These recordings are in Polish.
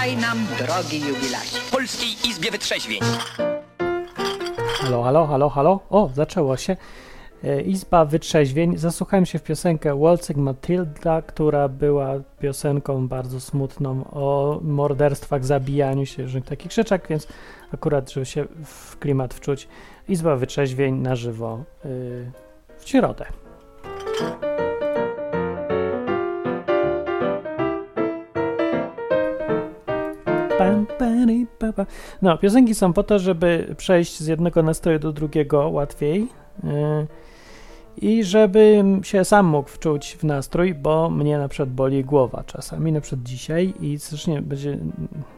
Witaj nam, drogi jubilacie. W Polskiej Izbie Wytrzeźwień. Halo, halo, halo, halo. O, zaczęło się. E, Izba Wytrzeźwień. Zasłuchałem się w piosenkę Waltzing Matilda, która była piosenką bardzo smutną o morderstwach, zabijaniu się, różnych takich rzeczach, więc akurat, żeby się w klimat wczuć, Izba Wytrzeźwień na żywo yy, w środę. No, piosenki są po to, żeby przejść z jednego nastroju do drugiego łatwiej yy, i żebym się sam mógł wczuć w nastrój, bo mnie na przykład boli głowa czasami, na przykład dzisiaj i strasznie będzie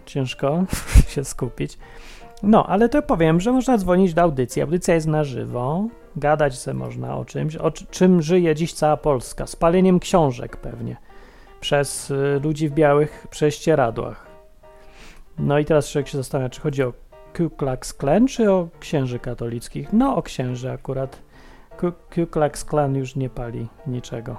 ciężko się skupić. No, ale to powiem, że można dzwonić do audycji. Audycja jest na żywo, gadać se można o czymś, o czym żyje dziś cała Polska. Spaleniem książek pewnie przez y, ludzi w białych prześcieradłach. No i teraz człowiek się zastanawia, czy chodzi o Ku Klux Klan, czy o księży katolickich. No, o księży akurat. Ku, Ku Klux Klan już nie pali niczego.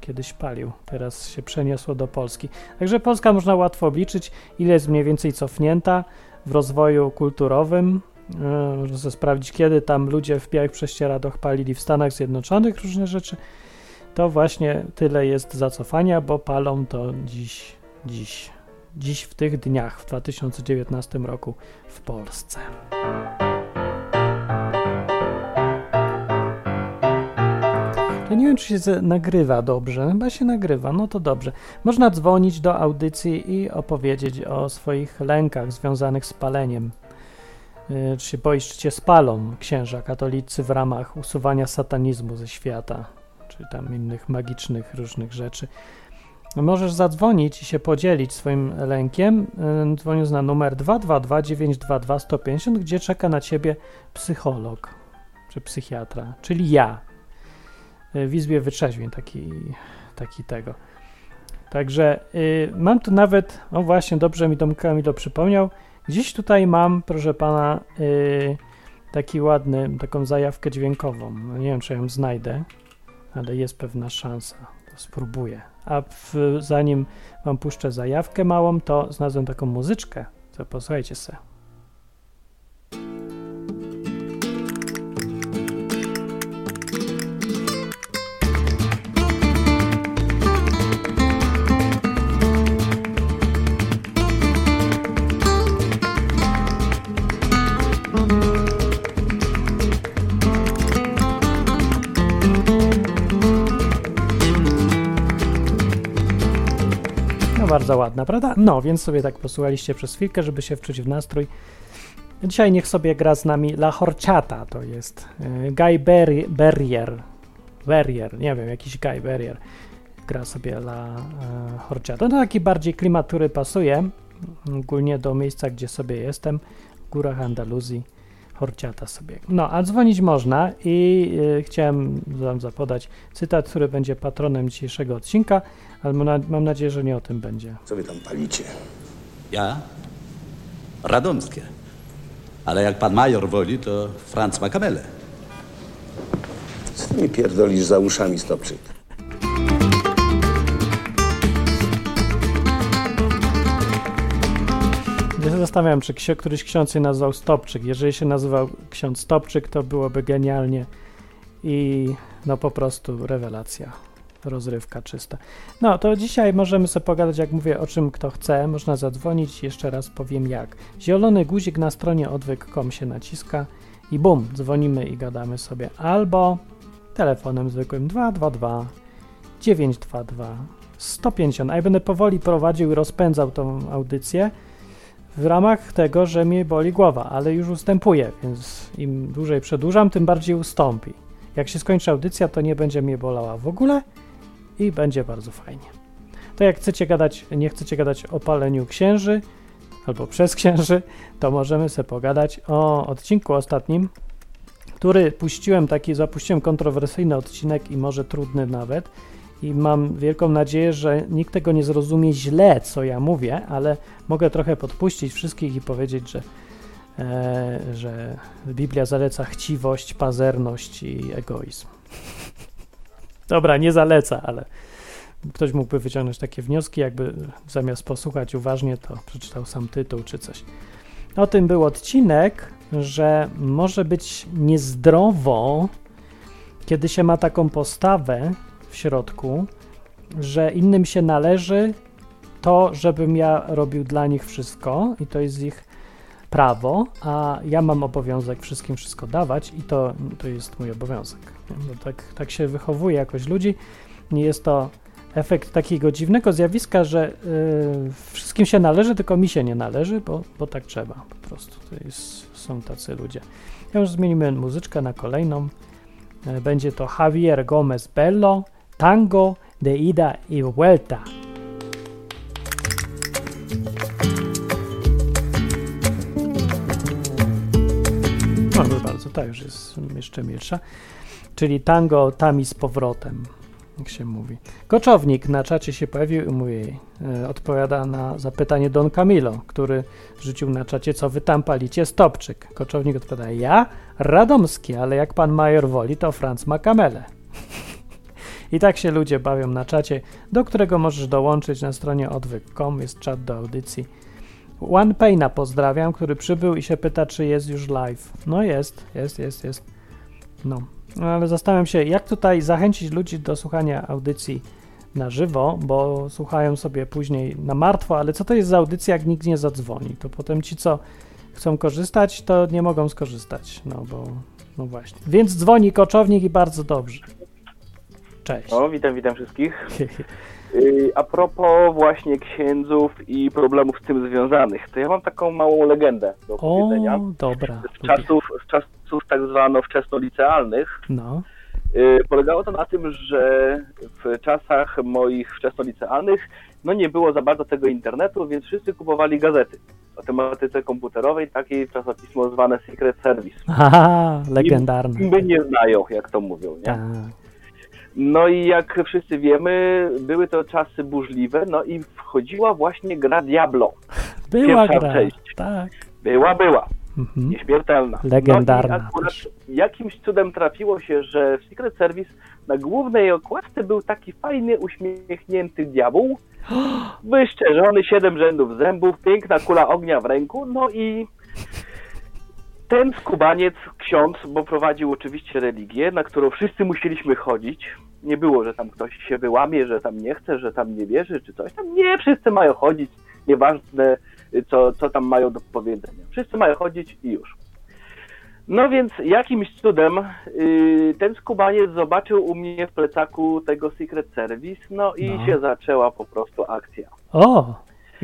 Kiedyś palił, teraz się przeniosło do Polski. Także Polska można łatwo obliczyć, ile jest mniej więcej cofnięta w rozwoju kulturowym. Yy, można sobie sprawdzić, kiedy tam ludzie w białych prześcieradłach palili w Stanach Zjednoczonych różne rzeczy. To właśnie tyle jest zacofania, bo palą to dziś, dziś, dziś w tych dniach, w 2019 roku w Polsce. Nie wiem, czy się nagrywa dobrze. Chyba się nagrywa, no to dobrze. Można dzwonić do audycji i opowiedzieć o swoich lękach związanych z paleniem. Yy, czy się boisz, czy cię spalą księża katolicy w ramach usuwania satanizmu ze świata, czy tam innych magicznych różnych rzeczy. Możesz zadzwonić i się podzielić swoim lękiem, dzwoniąc na numer 222 922 150, gdzie czeka na ciebie psycholog czy psychiatra, czyli ja w Izbie Wytrzeźwień, taki, taki tego. Także y, mam tu nawet, o właśnie, dobrze mi Tom Kamilo przypomniał, gdzieś tutaj mam, proszę pana, y, taki ładny, taką zajawkę dźwiękową. No nie wiem, czy ją znajdę, ale jest pewna szansa. To spróbuję. A w, zanim wam puszczę zajawkę małą, to znalazłem taką muzyczkę. To posłuchajcie se. Bardzo ładna, prawda? No, więc sobie tak posłuchaliście przez chwilkę, żeby się wczuć w nastrój. Dzisiaj niech sobie gra z nami La Horciata, to jest y, Guy Berry, Berrier. Berrier, nie wiem, jakiś Guy Berrier. Gra sobie La y, Horciata. No taki bardziej klimat, który pasuje ogólnie do miejsca, gdzie sobie jestem, w górach Andaluzji. Horciata sobie. No, a dzwonić można i y, chciałem wam zapodać cytat, który będzie patronem dzisiejszego odcinka, ale mam, mam nadzieję, że nie o tym będzie. Co wy tam palicie? Ja? Radomskie. Ale jak pan major woli, to Franz ma kamelę. Co ty mi pierdolisz za uszami, Stopczyk? Ja się zastanawiam, czy ksi- któryś ksiądz się nazywał Stopczyk. Jeżeli się nazywał ksiądz Stopczyk, to byłoby genialnie i no po prostu rewelacja, rozrywka czysta. No to dzisiaj możemy sobie pogadać, jak mówię, o czym kto chce. Można zadzwonić, jeszcze raz powiem jak. Zielony guzik na stronie odwyk.com się naciska i bum, dzwonimy i gadamy sobie. Albo telefonem zwykłym 222 922 150. A ja będę powoli prowadził i rozpędzał tą audycję w ramach tego, że mnie boli głowa, ale już ustępuje, więc im dłużej przedłużam, tym bardziej ustąpi. Jak się skończy audycja, to nie będzie mnie bolała w ogóle i będzie bardzo fajnie. To jak chcecie gadać, nie chcecie gadać o paleniu księży albo przez księży, to możemy sobie pogadać o odcinku ostatnim, który puściłem taki, zapuściłem kontrowersyjny odcinek i może trudny nawet. I mam wielką nadzieję, że nikt tego nie zrozumie źle, co ja mówię, ale mogę trochę podpuścić wszystkich i powiedzieć, że, e, że Biblia zaleca chciwość, pazerność i egoizm. Dobra, nie zaleca, ale ktoś mógłby wyciągnąć takie wnioski, jakby zamiast posłuchać uważnie, to przeczytał sam tytuł czy coś. O tym był odcinek, że może być niezdrowo, kiedy się ma taką postawę w środku, że innym się należy to, żebym ja robił dla nich wszystko i to jest ich prawo, a ja mam obowiązek wszystkim wszystko dawać i to, to jest mój obowiązek. No tak, tak się wychowuje jakoś ludzi. Nie jest to efekt takiego dziwnego zjawiska, że yy, wszystkim się należy, tylko mi się nie należy, bo, bo tak trzeba po prostu. To jest, są tacy ludzie. Ja już zmienimy muzyczkę na kolejną. Yy, będzie to Javier Gomez Bello, Tango de Ida y Vuelta. No, proszę bardzo, ta już jest jeszcze milsza. Czyli tango tami z powrotem, jak się mówi. Koczownik na czacie się pojawił i mówi, e, odpowiada na zapytanie Don Camilo, który rzucił na czacie, co wy tam palicie, Stopczyk. Koczownik odpowiada, ja? Radomski, ale jak pan major woli, to Franz ma kamelę. I tak się ludzie bawią na czacie, do którego możesz dołączyć na stronie odwyk.com, jest czat do audycji. One Paina pozdrawiam, który przybył i się pyta, czy jest już live. No jest, jest, jest, jest. No ale zastanawiam się, jak tutaj zachęcić ludzi do słuchania audycji na żywo, bo słuchają sobie później na martwo, ale co to jest za audycja, jak nikt nie zadzwoni? To potem ci, co chcą korzystać, to nie mogą skorzystać, no bo, no właśnie. Więc dzwoni koczownik i bardzo dobrze. Cześć. O, witam, witam wszystkich. Y, A propos właśnie księdzów i problemów z tym związanych, to ja mam taką małą legendę do O, opowiedzenia. dobra. Z czasów, z czasów tak zwano wczesnolicealnych. No, Y, Polegało to na tym, że w czasach moich wczesnolicealnych no nie było za bardzo tego internetu, więc wszyscy kupowali gazety o tematyce komputerowej, takie czasopismo zwane Secret Service. Aha, legendarne. By nie znają, jak to mówią, nie? Tak. No i jak wszyscy wiemy, były to czasy burzliwe, no i wchodziła właśnie gra Diablo. Była Pierwsza gra. część. Tak. Była, była. Mhm. Nieśmiertelna. Legendarna No i akurat jakimś cudem trafiło się, że w Secret Service na głównej okładce był taki fajny, uśmiechnięty diabeł, wyszczerzony, siedem rzędów zębów, piękna kula ognia w ręku, no i ten skubaniec, ksiądz, bo prowadził oczywiście religię, na którą wszyscy musieliśmy chodzić. Nie było, że tam ktoś się wyłamie, że tam nie chce, że tam nie wierzy, czy coś tam. Nie, wszyscy mają chodzić, nieważne co, co tam mają do powiedzenia. Wszyscy mają chodzić i już. No więc jakimś cudem yy, ten skubaniec zobaczył u mnie w plecaku tego Secret Service, no i No. się zaczęła po prostu akcja. O!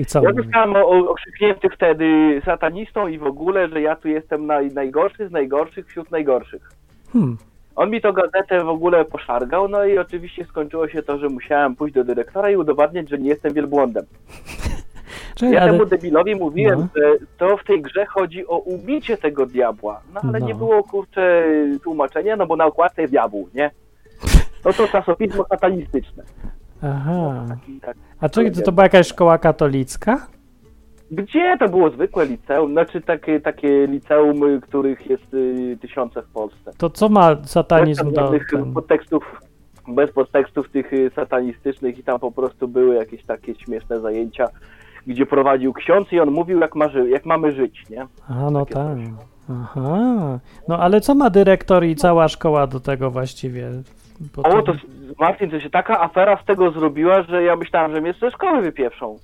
I co? Ja zostałem okrzyknięty wtedy satanistą i w ogóle, że ja tu jestem naj, najgorszy z najgorszych wśród najgorszych. Hmm. On mi to gazetę w ogóle poszargał, no i oczywiście skończyło się to, że musiałem pójść do dyrektora i udowadniać, że nie jestem wielbłądem. Czekaj, Ja ale... temu debilowi mówiłem, No. że to w tej grze chodzi o ubicie tego diabła, no ale No. nie było kurczę tłumaczenia, no bo na okładce jest diabł, nie? No to czasopismo satanistyczne. Aha. Tak. A czekaj, to, to była jakaś szkoła katolicka? Gdzie to było zwykłe liceum? Znaczy takie, takie liceum, których jest y, tysiące w Polsce. To co ma satanizm do... Ten... podtekstów, bez podtekstów tych y, satanistycznych i tam po prostu były jakieś takie śmieszne zajęcia, gdzie prowadził ksiądz i on mówił, jak, ma jak mamy żyć, nie? A, no tak. Aha. No ale co ma dyrektor i cała szkoła do tego właściwie? Bo O, to Martin, to się taka afera z tego zrobiła, że ja myślałem, że mnie ze szkoły wypieprzą.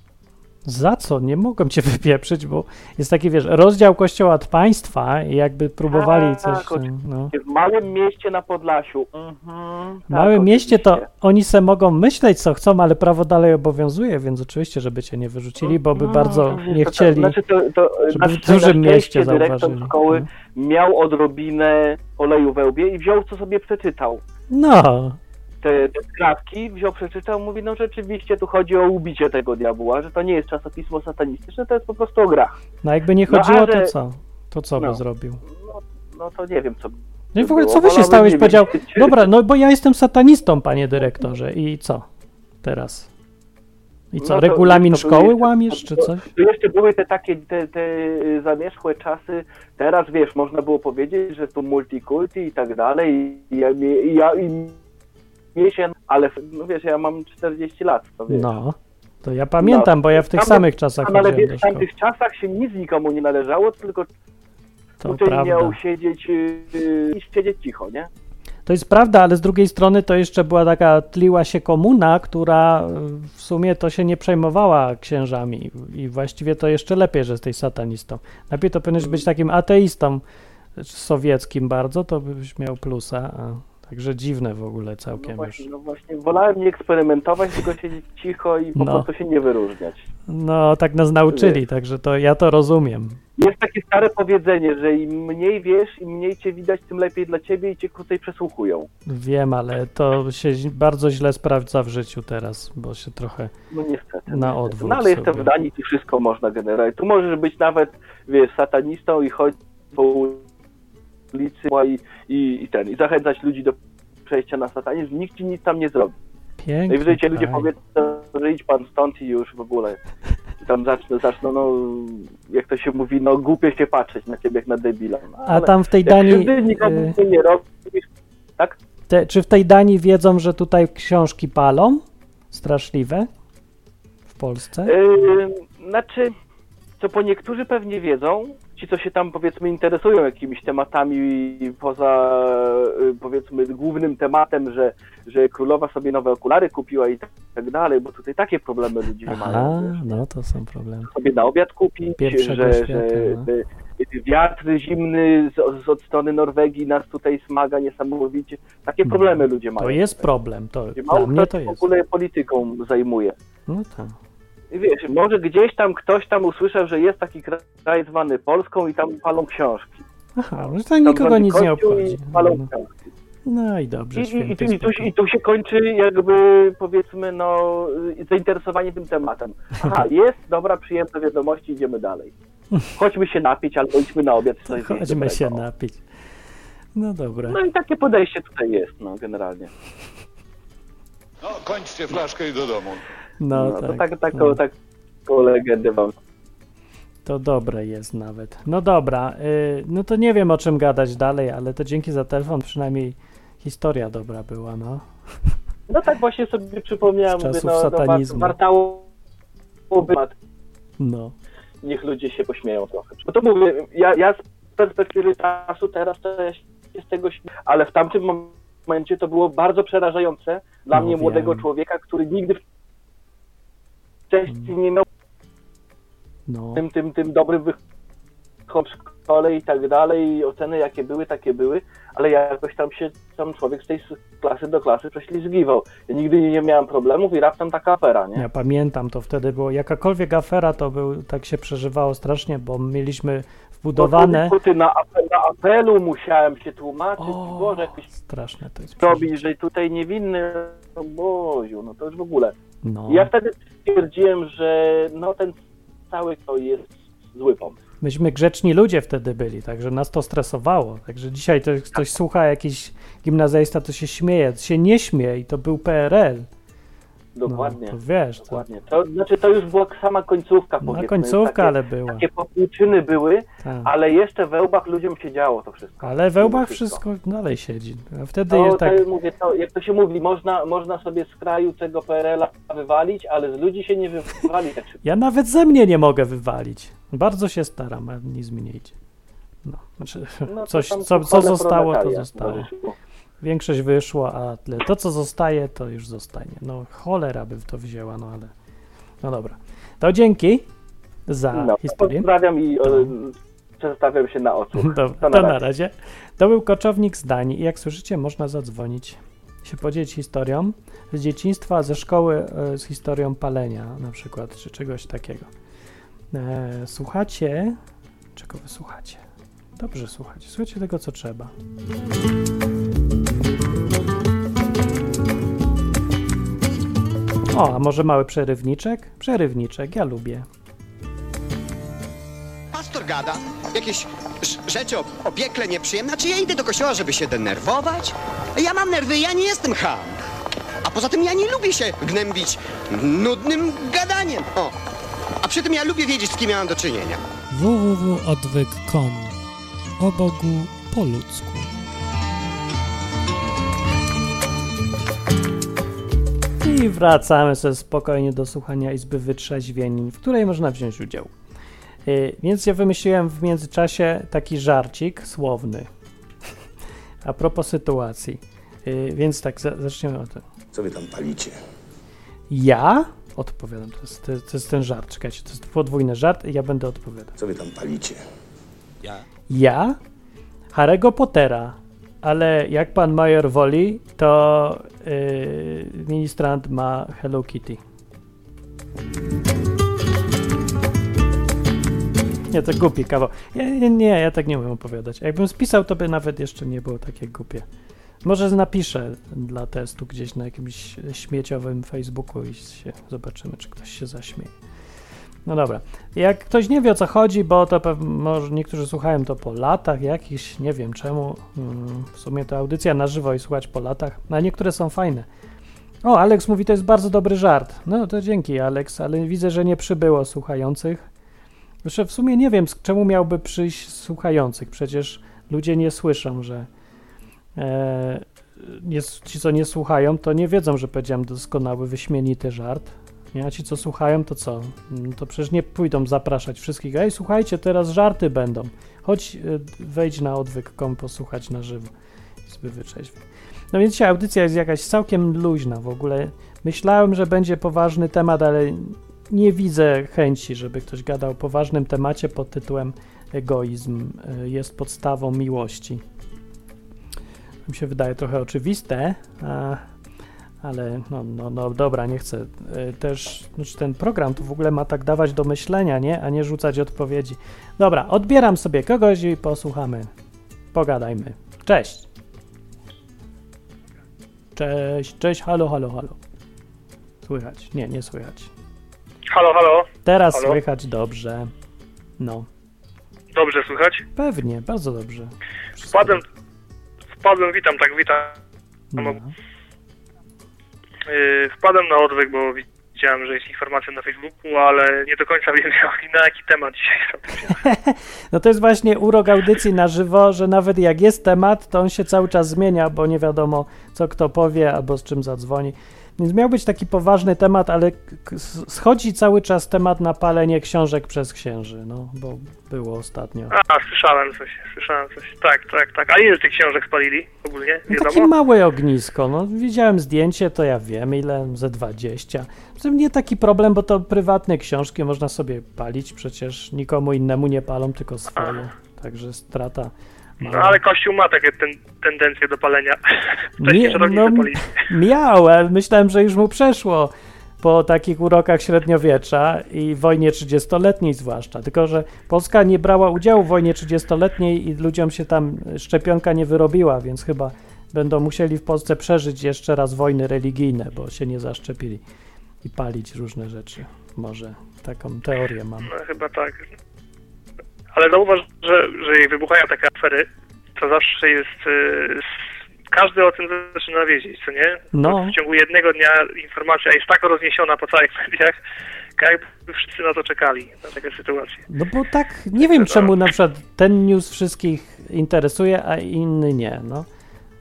Za co? Nie mogłem cię wypieprzyć, bo jest taki, wiesz, rozdział kościoła od państwa i jakby próbowali Tak, coś... oczywiście. No. W małym mieście na Podlasiu. Mhm, W tak, małym mieście to oni se mogą myśleć co chcą, ale prawo dalej obowiązuje, więc oczywiście, żeby cię nie wyrzucili, bo by No, bardzo to- nie to- chcieli. Znaczy to, to, żeby w znaczy, dużym mieście zauważyli. szkoły No. miał odrobinę oleju we łbie i wziął, co sobie przeczytał. No, Te, te kratki wziął, przeczytał, mówi, no rzeczywiście tu chodzi o ubicie tego diabła, że to nie jest czasopismo satanistyczne, to jest po prostu o grach. no jakby nie No, chodziło, to ale- co? To co by No. zrobił? No, no to nie wiem, co No i w ogóle co by się stałeś? Powiedział, dobra, no bo ja jestem satanistą, panie dyrektorze i co teraz? I co, No to regulamin to szkoły były- łamiesz czy to- coś? To jeszcze były te takie, te, te zamierzchłe czasy, teraz wiesz, można było powiedzieć, że tu multikulti i tak dalej i ja, i ja i śmieję się, ale no wiesz, ja mam 40 lat, to wiesz. No, to ja pamiętam, No, bo ja w tych tam- samych czasach Tam, ale wiesz, w tamtych czasach się nic nikomu nie należało, tylko To uczeń prawda. miał siedzieć, yy, i siedzieć cicho, nie? To jest prawda, ale z drugiej strony to jeszcze była taka tliła się komuna, która y, w sumie to się nie przejmowała księżami i właściwie to jeszcze lepiej, że jesteś satanistą. Najpierw to powinieneś być takim ateistą sowieckim bardzo, to byś miał plusa, a także dziwne w ogóle No całkiem już. właśnie, no właśnie, wolałem nie eksperymentować, tylko siedzieć cicho i po No. prostu się nie wyróżniać. No, tak nas nauczyli, także to ja to rozumiem. Jest takie stare powiedzenie, że im mniej wiesz, im mniej cię widać, tym lepiej dla ciebie i cię krócej przesłuchują. Wiem, ale to się bardzo źle sprawdza w życiu teraz, bo się trochę No niestety. Na niestety. odwrót No ale jestem w Danii, tu wszystko można generalnie. Tu możesz być nawet, wiesz, satanistą i chodzić po ulicy i, i, i ten, i zachęcać ludzi do przejścia na satanizm. Nikt ci nic tam nie zrobi. pięknie. Najwyżej ci ludzie fajnie. powiedzą, że idź pan stąd i już w ogóle. I tam zaczną, zaczną, no, jak to się mówi, no głupie się patrzeć na ciebie jak na debila. No, A tam w tej Danii, nikomu y, nie robisz, tak? te, czy w tej Danii wiedzą, że tutaj książki palą? Straszliwe? W Polsce? Yy, znaczy, co po niektórzy pewnie wiedzą, ci co się tam powiedzmy interesują jakimiś tematami poza yy, powiedzmy głównym tematem, że, że królowa sobie nowe okulary kupiła i tak, dalej, bo tutaj takie problemy ludzie mają. Aha, wiesz. no to są problemy. sobie na obiad kupić, Pierwszego że, świata, że no. y, y, wiatr zimny z, z od strony Norwegii nas tutaj smaga niesamowicie. Takie No, problemy ludzie mają. To jest problem, to dla mnie to się w jest. ogóle polityką zajmuje. No tak. Wiesz, może gdzieś tam ktoś tam usłyszał, że jest taki kraj zwany Polską i tam palą książki. Aha, że to Tam nikogo nic nie obchodzi. I, palą No, książki. no i dobrze, I, i, i, tu, i, tu, się kończy jakby powiedzmy no zainteresowanie tym tematem. Aha, jest, dobra, przyjemne wiadomości, idziemy dalej. Chodźmy się napić albo idźmy na obiad. coś Chodźmy się napić. No dobra. No i takie podejście tutaj jest, no generalnie. No, kończcie flaszkę i do domu. No, No, to tak. tak, taką, no. taką legendę wam. To dobre jest nawet. No dobra, y, no to nie wiem o czym gadać dalej, ale to dzięki za telefon przynajmniej historia dobra była, no. No tak właśnie sobie przypomniałem, Z mówię, czasów no, no satanizmu. wartałoby, No. niech ludzie się pośmieją trochę. Bo to mówię, ja, ja z perspektywy czasu teraz to ja się z tego śmieję, ale w tamtym momencie to było bardzo przerażające dla No, mnie, młodego wiem. człowieka, który nigdy wcześniej nie miał No. tym, tym, tym dobrym wychowem w szkole i tak dalej, i oceny jakie były, takie były, ale jakoś tam się tam człowiek z tej klasy do klasy prześlizgiwał. Ja nigdy nie miałem problemów i raptem taka afera, nie? Ja pamiętam, to wtedy było, jakakolwiek afera to był, tak się przeżywało strasznie, bo mieliśmy wbudowane... Bo ty na, na apelu musiałem się tłumaczyć, O, Boże, straszne to jest robi, że tutaj niewinny, no Boziu, no to już w ogóle. No. Ja wtedy stwierdziłem, że no ten cały to jest zły pomysł. Myśmy grzeczni ludzie wtedy byli, także nas to stresowało. Także dzisiaj to jak ktoś słucha jakiś gimnazjalista, to się śmieje. To się nie śmieje i to był PRL. Dokładnie. No, to wiesz, to, Dokładnie. To znaczy to już była sama końcówka, na powiedzmy. końcówka, takie, ale była. Takie popłuczyny były, Tak. ale jeszcze we łbach ludziom się działo to wszystko. Ale we łbach Wszystko. wszystko dalej siedzi. A wtedy To, jest tak, to, mówię, to, jak to się mówi, można, można sobie z kraju tego PRL-a wywalić, ale z ludzi się nie wywali tak ja nawet ze mnie nie mogę wywalić. Bardzo się staram, a nic mi nie idzie. No, znaczy, No, to coś, co, co zostało, to zostało. Większość wyszło, a to, co zostaje, to już zostanie. No, cholera by w to wzięła, no ale. No dobra. To dzięki za No, historię. pozdrawiam i e, przedstawiam się na. Dobra, To to na na razie. To był koczownik z Danii i jak słyszycie, można zadzwonić, się podzielić historią z dzieciństwa, ze szkoły, e, z historią palenia na przykład, czy czegoś takiego. E, słuchacie, czego wy słuchacie? Dobrze słuchacie, słuchajcie tego, co trzeba. O, a może mały przerywniczek? Przerywniczek, ja lubię. Pastor gada jakieś rzeczy o, o piekle nieprzyjemne. Czy ja idę do kościoła, żeby się denerwować? Ja mam nerwy, ja nie jestem ham. A poza tym ja nie lubię się gnębić nudnym gadaniem. O. A przy tym ja lubię wiedzieć, z kim ja mam do czynienia. www.odwyk.com O Bogu po ludzku. I wracamy sobie spokojnie do słuchania Izby Wytrzeźwień, w której można wziąć udział. Y, Więc ja wymyśliłem w międzyczasie taki żarcik słowny. A propos sytuacji. Y, Więc tak, za- zaczniemy od tego. Co wy tam palicie? Ja odpowiadam, to jest, to jest, to jest ten żart, czekajcie, to jest podwójny żart i ja będę odpowiadał. Co wy tam palicie? Ja? Ja? Harry'ego Pottera, ale jak pan major woli, to yy, ministrant ma Hello Kitty. Nie, to głupi kawał. Nie, nie, ja tak nie umiem opowiadać. Jakbym spisał, to by nawet jeszcze nie było takie głupie. Może napiszę dla testu gdzieś na jakimś śmieciowym Facebooku i się zobaczymy, czy ktoś się zaśmieje. No dobra. Jak ktoś nie wie o co chodzi, bo to pew- może niektórzy słuchają to po latach jakichś, nie wiem czemu. Mm, W sumie to audycja na żywo i słuchać po latach, a niektóre są fajne. O, Alex mówi, to jest bardzo dobry żart. No to dzięki, Alex, ale widzę, że nie przybyło słuchających. Jeszcze w sumie nie wiem, czemu miałby przyjść słuchających. Przecież ludzie nie słyszą, że e, nie, ci, co nie słuchają, to nie wiedzą, że powiedziałem doskonały, wyśmienity żart. Nie? A ci, co słuchają, to co? Mm, To przecież nie pójdą zapraszać wszystkich. Ej, słuchajcie, teraz żarty będą. Chodź, y, wejdź na odwyk.com posłuchać na żywo. Zby wyczeźwiej. No więc dzisiaj audycja jest jakaś całkiem luźna w ogóle. Myślałem, że będzie poważny temat, ale nie widzę chęci, żeby ktoś gadał o poważnym temacie pod tytułem egoizm y, jest podstawą miłości. Mi się wydaje trochę oczywiste, a, ale no, no, no dobra, nie chcę. Y, Też znaczy ten program to w ogóle ma tak dawać do myślenia, nie? A nie rzucać odpowiedzi. Dobra, odbieram sobie kogoś i posłuchamy. Pogadajmy. Cześć. Cześć, cześć, halo, halo, halo. Słychać? Nie, nie słychać. Halo, halo. Teraz Halo? słychać dobrze. No, Dobrze słychać? pewnie, bardzo dobrze. Wpadłem, wpadłem, witam, tak, witam. No. Yy, wpadłem na odwyk, bo widziałem, że jest informacja na Facebooku, ale nie do końca wiem, na jaki temat dzisiaj. No to jest właśnie urok audycji na żywo, że nawet jak jest temat, to on się cały czas zmienia, bo nie wiadomo, co kto powie albo z czym zadzwoni. Więc miał być taki poważny temat, ale schodzi cały czas temat na palenie książek przez księży, no, bo było ostatnio. A, słyszałem coś, słyszałem coś. Tak, tak, tak. A ile tych książek spalili ogólnie? No takie małe ognisko, no widziałem zdjęcie, to ja wiem ile, ze 20. To nie taki problem, bo to prywatne książki, można sobie palić, przecież nikomu innemu nie palą, tylko swoje. Także strata. No mała. ale Kościół ma takie ten, tendencje do palenia. Nie, Wcześniej no, miał, ale myślałem, że już mu przeszło po takich urokach średniowiecza i wojnie 30-letniej zwłaszcza. Tylko, że Polska nie brała udziału w wojnie 30-letniej i ludziom się tam szczepionka nie wyrobiła, więc chyba będą musieli w Polsce przeżyć jeszcze raz wojny religijne, bo się nie zaszczepili i palić różne rzeczy. Może taką teorię mam. No chyba tak. Ale zauważ, że, że jak wybuchają takie afery, to zawsze jest... y, każdy o tym zaczyna wiedzieć, co nie? No. W ciągu jednego dnia informacja jest tak rozniesiona po całych mediach, jakby wszyscy na to czekali, na takie sytuacje. No bo tak, nie wiem czemu na przykład ten news wszystkich interesuje, a inny nie, no.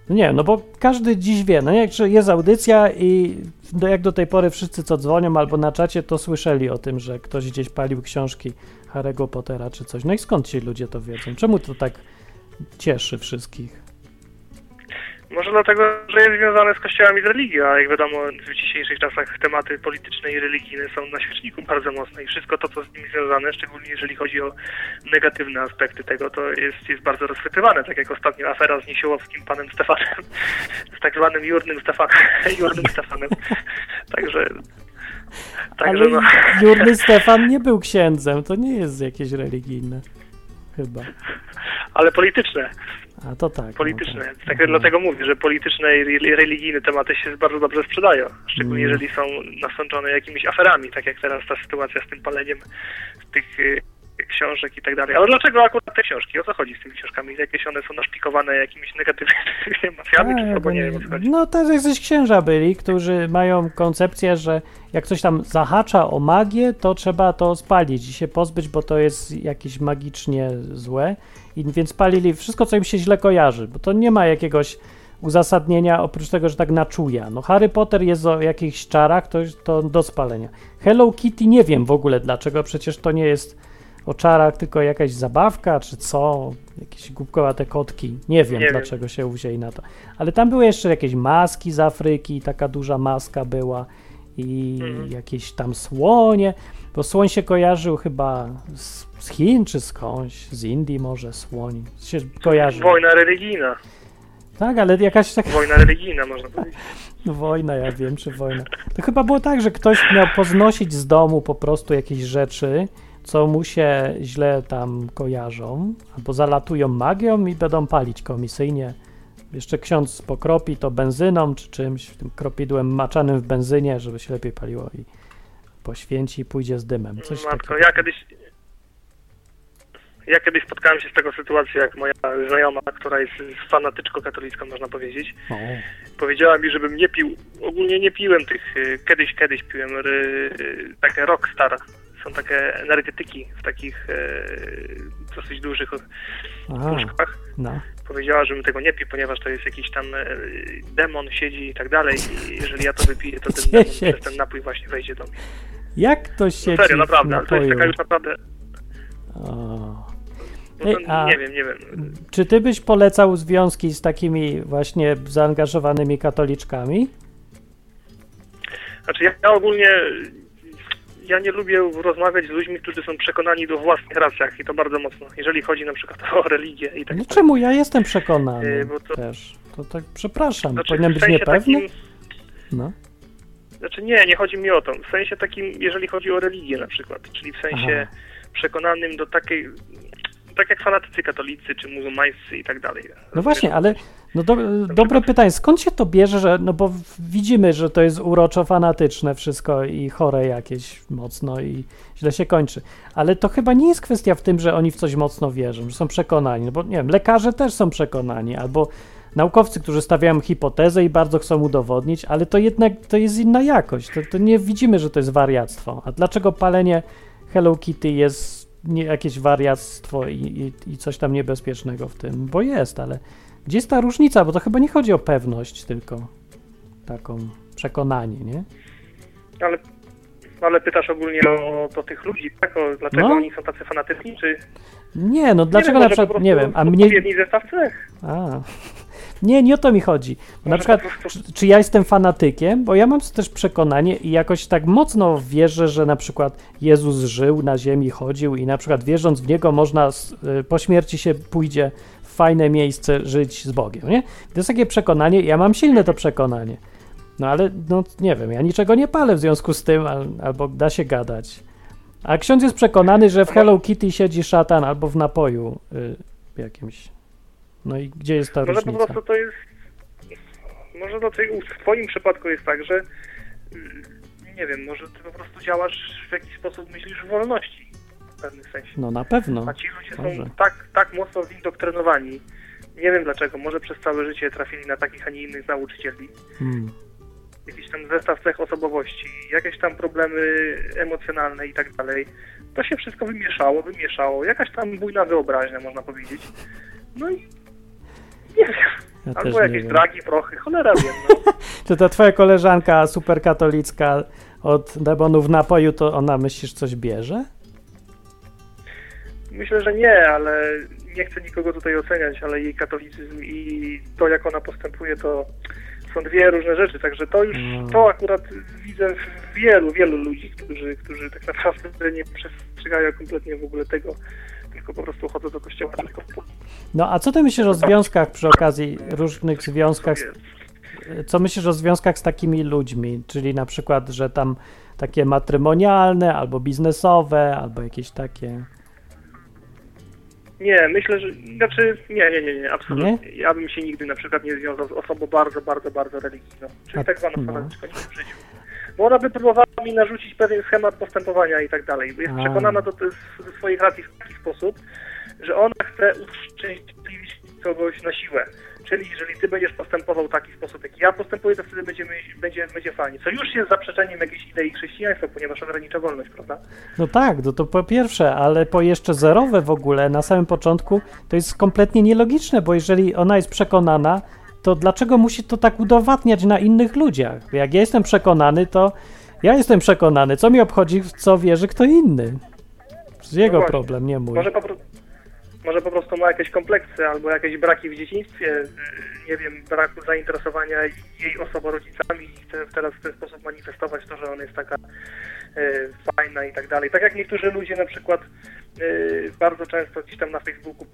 No nie, no bo każdy dziś wie, no jak że jest audycja i do, jak do tej pory wszyscy co dzwonią albo na czacie, to słyszeli o tym, że ktoś gdzieś palił książki Harry'ego Pottera czy coś. No i skąd ci ludzie to wiedzą? Czemu to tak cieszy wszystkich? Może dlatego, że jest związane z kościołami z religią, a jak wiadomo, w dzisiejszych czasach tematy polityczne i religijne są na świeczniku bardzo mocno i wszystko to, co z nimi związane, szczególnie jeżeli chodzi o negatywne aspekty tego, to jest, jest bardzo rozchwytywane, tak jak ostatnio afera z Niesiołowskim panem Stefanem, z tak zwanym Jurnym Stefanem. Jurnym Stefanem. Także... Także Ale no, Jurny Stefan nie był księdzem, to nie jest jakieś religijne. Chyba. ale polityczne. A to tak. polityczne. No tak. Tak, Aha. dlatego mówię, że polityczne i re- religijne tematy się bardzo dobrze sprzedają. Szczególnie Mm. jeżeli są nasączone jakimiś aferami, tak jak teraz ta sytuacja z tym paleniem tych y, książek i tak dalej. Ale dlaczego akurat te książki? O co chodzi z tymi książkami? Jakieś one są naszpikowane jakimiś negatywnymi emocjami, czy co? Tak, Bo nie oni- wiem o co chodzi. No to jacyś księża byli, którzy mają koncepcję, że jak coś tam zahacza o magię, to trzeba to spalić i się pozbyć, bo to jest jakieś magicznie złe. I więc palili wszystko, co im się źle kojarzy, bo to nie ma jakiegoś uzasadnienia, oprócz tego, że tak naczuje. No Harry Potter jest o jakichś czarach, to, to do spalenia. Hello Kitty nie wiem w ogóle dlaczego, przecież to nie jest o czarach, tylko jakaś zabawka, czy co, jakieś głupkowate kotki. Nie wiem, Nie wiem. dlaczego się uwzięli na to. Ale tam były jeszcze jakieś maski z Afryki, taka duża maska była i Mhm. jakieś tam słonie, bo słoń się kojarzył chyba z, z Chin czy skądś, z Indii może słoń się kojarzył. Wojna religijna. Tak, ale jakaś taka Wojna religijna, można powiedzieć. wojna, ja wiem, czy wojna. To chyba było tak, że ktoś miał poznosić z domu po prostu jakieś rzeczy, co mu się źle tam kojarzą, albo zalatują magią i będą palić komisyjnie. Jeszcze ksiądz pokropi to benzyną czy czymś, tym kropidłem maczanym w benzynie, żeby się lepiej paliło i poświęci i pójdzie z dymem. Coś Matko, takiego. ja kiedyś... Ja kiedyś spotkałem się z taką sytuacją, jak moja znajoma, która jest fanatyczką katolicką, można powiedzieć, powiedziała mi, żebym nie pił, ogólnie nie piłem tych, y, kiedyś, kiedyś piłem y, y, takie Rockstar, są takie energetyki w takich y, dosyć dużych puszkach. no. Powiedziała, żebym tego nie pił, ponieważ to jest jakiś tam e, demon siedzi i tak dalej i jeżeli ja to wypiję, to ten demon przez ten napój właśnie wejdzie do mnie. Jak to siedzi No serio, naprawdę, to jest taka już naprawdę, O. no Ej, a- nie wiem, nie wiem. Czy ty byś polecał związki z takimi właśnie zaangażowanymi katoliczkami? Znaczy ja, ja ogólnie ja nie lubię rozmawiać z ludźmi, którzy są przekonani do własnych racjach i to bardzo mocno, jeżeli chodzi na przykład o religię i tak No czemu? Ja jestem przekonany Yy, bo to- też. To tak, przepraszam, Znaczy, powinienem być niepewny? takim, No. Znaczy nie, nie chodzi mi o to. W sensie takim, jeżeli chodzi o religię na przykład, czyli w sensie przekonanym do takiej, tak jak fanatycy katolicy czy muzułmańscy i tak dalej. No właśnie, ale no do, dobre pytanie, skąd się to bierze, że, no bo widzimy, że to jest uroczo fanatyczne wszystko i chore jakieś mocno i źle się kończy, ale to chyba nie jest kwestia w tym, że oni w coś mocno wierzą, że są przekonani, no bo nie wiem, lekarze też są przekonani, albo naukowcy, którzy stawiają hipotezę i bardzo chcą udowodnić, ale to jednak to jest inna jakość, to, to nie widzimy, że to jest wariactwo, a dlaczego palenie Hello Kitty jest nie, jakieś wariactwo i, i, i coś tam niebezpiecznego w tym, bo jest, ale gdzie jest ta różnica? Bo to chyba nie chodzi o pewność, tylko taką przekonanie, nie? Ale, ale pytasz ogólnie o, o tych ludzi, tak? O, dlaczego No. oni są tacy fanatyczni, czy... Nie, no dlaczego nie na wiem, po przykład, nie wiem, a mnie... Zestaw cech. A. Nie, nie o to mi chodzi. Bo na przykład, czy, czy ja jestem fanatykiem, bo ja mam też przekonanie i jakoś tak mocno wierzę, że na przykład Jezus żył na ziemi, chodził i na przykład wierząc w Niego można y, po śmierci się pójdzie fajne miejsce żyć z Bogiem, nie? To jest takie przekonanie ja mam silne to przekonanie. No ale, no nie wiem, ja niczego nie palę w związku z tym, al, albo da się gadać. A ksiądz jest przekonany, że w Hello Kitty siedzi szatan albo w napoju y, jakimś. No i gdzie jest ta Może po różnica? prostu to jest... Może to w twoim przypadku jest tak, że mm, nie wiem, może ty po prostu działasz w jakiś sposób, myślisz w wolności w pewnym sensie. No na pewno. A ci ludzie są tak, tak mocno zindoktrynowani. Nie wiem dlaczego, może przez całe życie trafili na takich, a nie innych nauczycieli. Hmm. Jakiś tam zestaw cech osobowości, jakieś tam problemy emocjonalne i tak dalej. To się wszystko wymieszało, wymieszało. Jakaś tam bujna wyobraźnia, można powiedzieć. No i nie wiem. Ja Albo jakieś wiem. dragi, prochy, cholera wiem. No. Czy ta twoja koleżanka superkatolicka od demonów napoju, to ona myślisz coś bierze? Myślę, że nie, ale nie chcę nikogo tutaj oceniać, ale jej katolicyzm i to, jak ona postępuje, to są dwie różne rzeczy. Także to już, No. to akurat widzę w wielu, wielu ludzi, którzy, którzy tak naprawdę nie przestrzegają kompletnie w ogóle tego, tylko po prostu chodzą do kościoła tylko No a co ty myślisz o związkach przy okazji różnych związkach? Co myślisz o związkach z takimi ludźmi? Czyli na przykład, że tam takie matrymonialne, albo biznesowe, albo jakieś takie. Nie, myślę, że, znaczy, nie, nie, nie, nie, absolutnie. Ja bym się nigdy na przykład nie związał z osobą bardzo, bardzo, bardzo religijną, czyli tak zwaną no. fanatyczką w życiu. Bo ona by próbowała mi narzucić pewien schemat postępowania i tak dalej. Jest A. przekonana do, do, ze swoich racji w taki sposób, że ona chce uszczęśliwić kogoś na siłę. Czyli jeżeli ty będziesz postępował w taki sposób, jak ja postępuję, to wtedy będziemy, będzie, będzie fajnie. Co już jest zaprzeczeniem jakiejś idei chrześcijaństwa, ponieważ ogranicza wolność, prawda? No tak, no to po pierwsze, ale po jeszcze zerowe w ogóle na samym początku to jest kompletnie nielogiczne, bo jeżeli ona jest przekonana to dlaczego musi to tak udowadniać na innych ludziach? Jak ja jestem przekonany, to ja jestem przekonany. Co mi obchodzi, w co wierzy kto inny? To jest jego właśnie. problem, nie mój. Może po, może po prostu ma jakieś kompleksy albo jakieś braki w dzieciństwie, nie wiem, braku zainteresowania jej osobą rodzicami i chce teraz w ten sposób manifestować to, że ona jest taka y, fajna i tak dalej. Tak jak niektórzy ludzie na przykład y, bardzo często gdzieś tam na Facebooku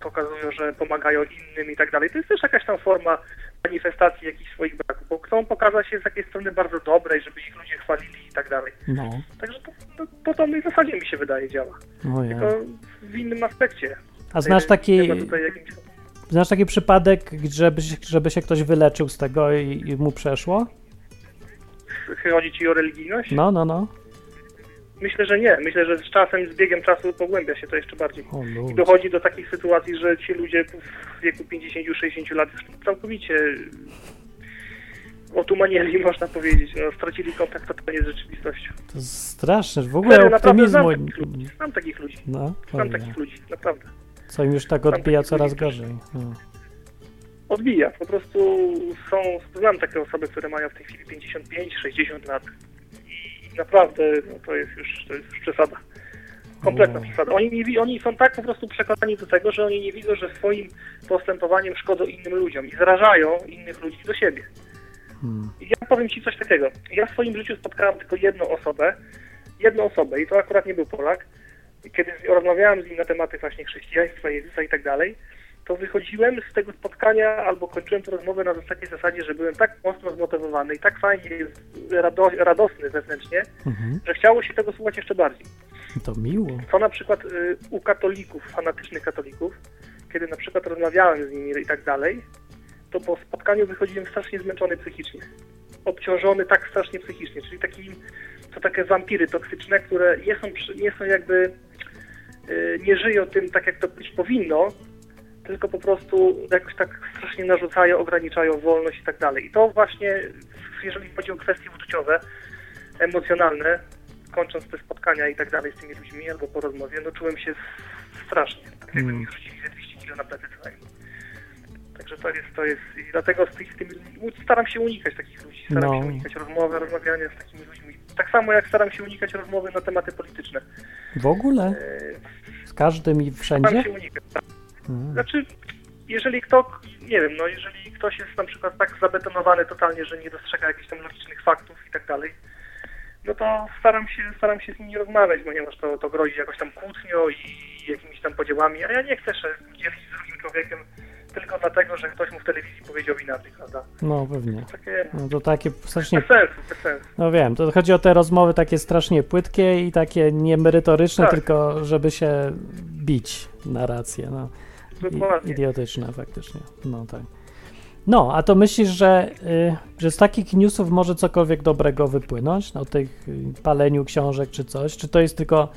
pokazują, że pomagają innym i tak dalej. To jest też jakaś tam forma manifestacji jakichś swoich braków, bo chcą pokazać się z jakiej strony bardzo dobrej, żeby ich ludzie chwalili i tak dalej. No, Także to, to, to, zasadzie mi się wydaje działa. ja. Tylko w innym aspekcie. A znasz taki, jakimś... znasz taki przypadek, żeby, się- żeby się ktoś wyleczył z tego i, i mu przeszło? Chodzi ci o religijność? No, no, no. Myślę, że nie. Myślę, że z czasem, z biegiem czasu pogłębia się to jeszcze bardziej. O, I dochodzi do takich sytuacji, że ci ludzie w wieku 50-60 lat już całkowicie otumanieli, można powiedzieć. No, stracili kontakt z rzeczywistością. To straszne. W ogóle Serio, naprawdę znam optymizmu. takich ludzi. Znam takich ludzi. No, Znam takich ludzi, naprawdę. co im już tak Znam odbija coraz gorzej. No. Odbija. Po prostu są, znam takie osoby, które mają w tej chwili 55-60 lat. Naprawdę no, to jest już, to jest już przesada. Kompletna przesada. Oni, nie, oni są tak po prostu przekonani do tego, że oni nie widzą, że swoim postępowaniem szkodzą innym ludziom i zarażają innych ludzi do siebie. Hmm. I ja powiem Ci coś takiego. Ja w swoim życiu spotkałem tylko jedną osobę, jedną osobę i to akurat nie był Polak. Kiedy rozmawiałem z nim na tematy właśnie chrześcijaństwa, Jezusa i tak dalej, to wychodziłem z tego spotkania albo kończyłem tę rozmowę na takiej zasadzie, że byłem tak mocno zmotywowany i tak fajnie rado, radosny wewnętrznie, Mhm. że chciało się tego słuchać jeszcze bardziej. To miło. Co na przykład y, u katolików, fanatycznych katolików, kiedy na przykład rozmawiałem z nimi i tak dalej, to po spotkaniu wychodziłem strasznie zmęczony psychicznie. Obciążony tak strasznie psychicznie, czyli taki, to takie wampiry toksyczne, które nie są, nie są jakby, y, nie żyją tym tak jak to być powinno, tylko po prostu jakoś tak strasznie narzucają, ograniczają wolność i tak dalej. I to właśnie, jeżeli chodzi o kwestie uczuciowe, emocjonalne, kończąc te spotkania i tak dalej z tymi ludźmi albo po rozmowie, no czułem się strasznie, tak jakby mi rzucili ze 200 kg na plecy co najmniej. Także to jest, to jest, i dlatego z, tych, z tymi, staram się unikać takich ludzi, staram No. się unikać rozmowy, rozmawiania z takimi ludźmi. Tak samo jak staram się unikać rozmowy na tematy polityczne. W ogóle? E, Z każdym i Staram wszędzie? się unikać. tak. Mm. Znaczy, jeżeli kto, nie wiem, no jeżeli ktoś jest na przykład tak zabetonowany totalnie, że nie dostrzega jakichś tam logicznych faktów i tak dalej, no to staram się, staram się z nim nie rozmawiać, ponieważ to, to grozi jakoś tam kłótnią i jakimiś tam podziałami, a ja nie chcę się dzielić z drugim człowiekiem tylko dlatego, że ktoś mu w telewizji powiedział inaczej, prawda? No pewnie. Takie No to takie strasznie. bez sensu, bez sensu. No wiem, to chodzi o te rozmowy takie strasznie płytkie i takie niemerytoryczne, Tak. tylko żeby się bić na rację. No. Dokładnie. idiotyczne faktycznie. No tak. No, a to myślisz, że, y, że z takich newsów może cokolwiek dobrego wypłynąć? O tych y, paleniu książek czy coś? Czy to jest tylko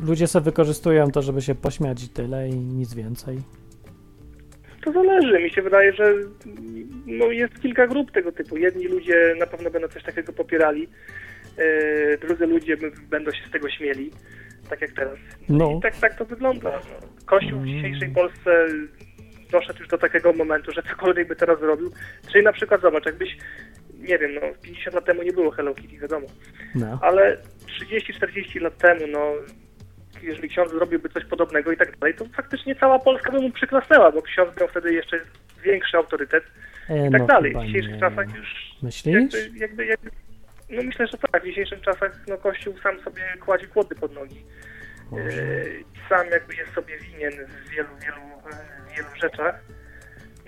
ludzie sobie wykorzystują to, żeby się pośmiać i tyle i nic więcej? To zależy. Mi się wydaje, że no, jest kilka grup tego typu. Jedni ludzie na pewno będą coś takiego popierali, e, drudzy ludzie będą się z tego śmieli, tak jak teraz. No. I tak, tak to wygląda. Kościół w dzisiejszej Polsce doszedł już do takiego momentu, że cokolwiek by teraz zrobił. Czyli na przykład, zobacz, jakbyś, nie wiem, no 50 lat temu nie było Hello Kitty, wiadomo, No. ale 30-40 lat temu, no jeżeli ksiądz zrobiłby coś podobnego i tak dalej, to faktycznie cała Polska by mu przyklasnęła, bo ksiądz miał wtedy jeszcze większy autorytet E, i tak no, dalej. W dzisiejszych czasach już Myślisz? jakby, jakby, jakby, no myślę, że tak, w dzisiejszych czasach no, Kościół sam sobie kładzie kłody pod nogi. E, sam jakby jest sobie winien w wielu, wielu, wielu rzeczach.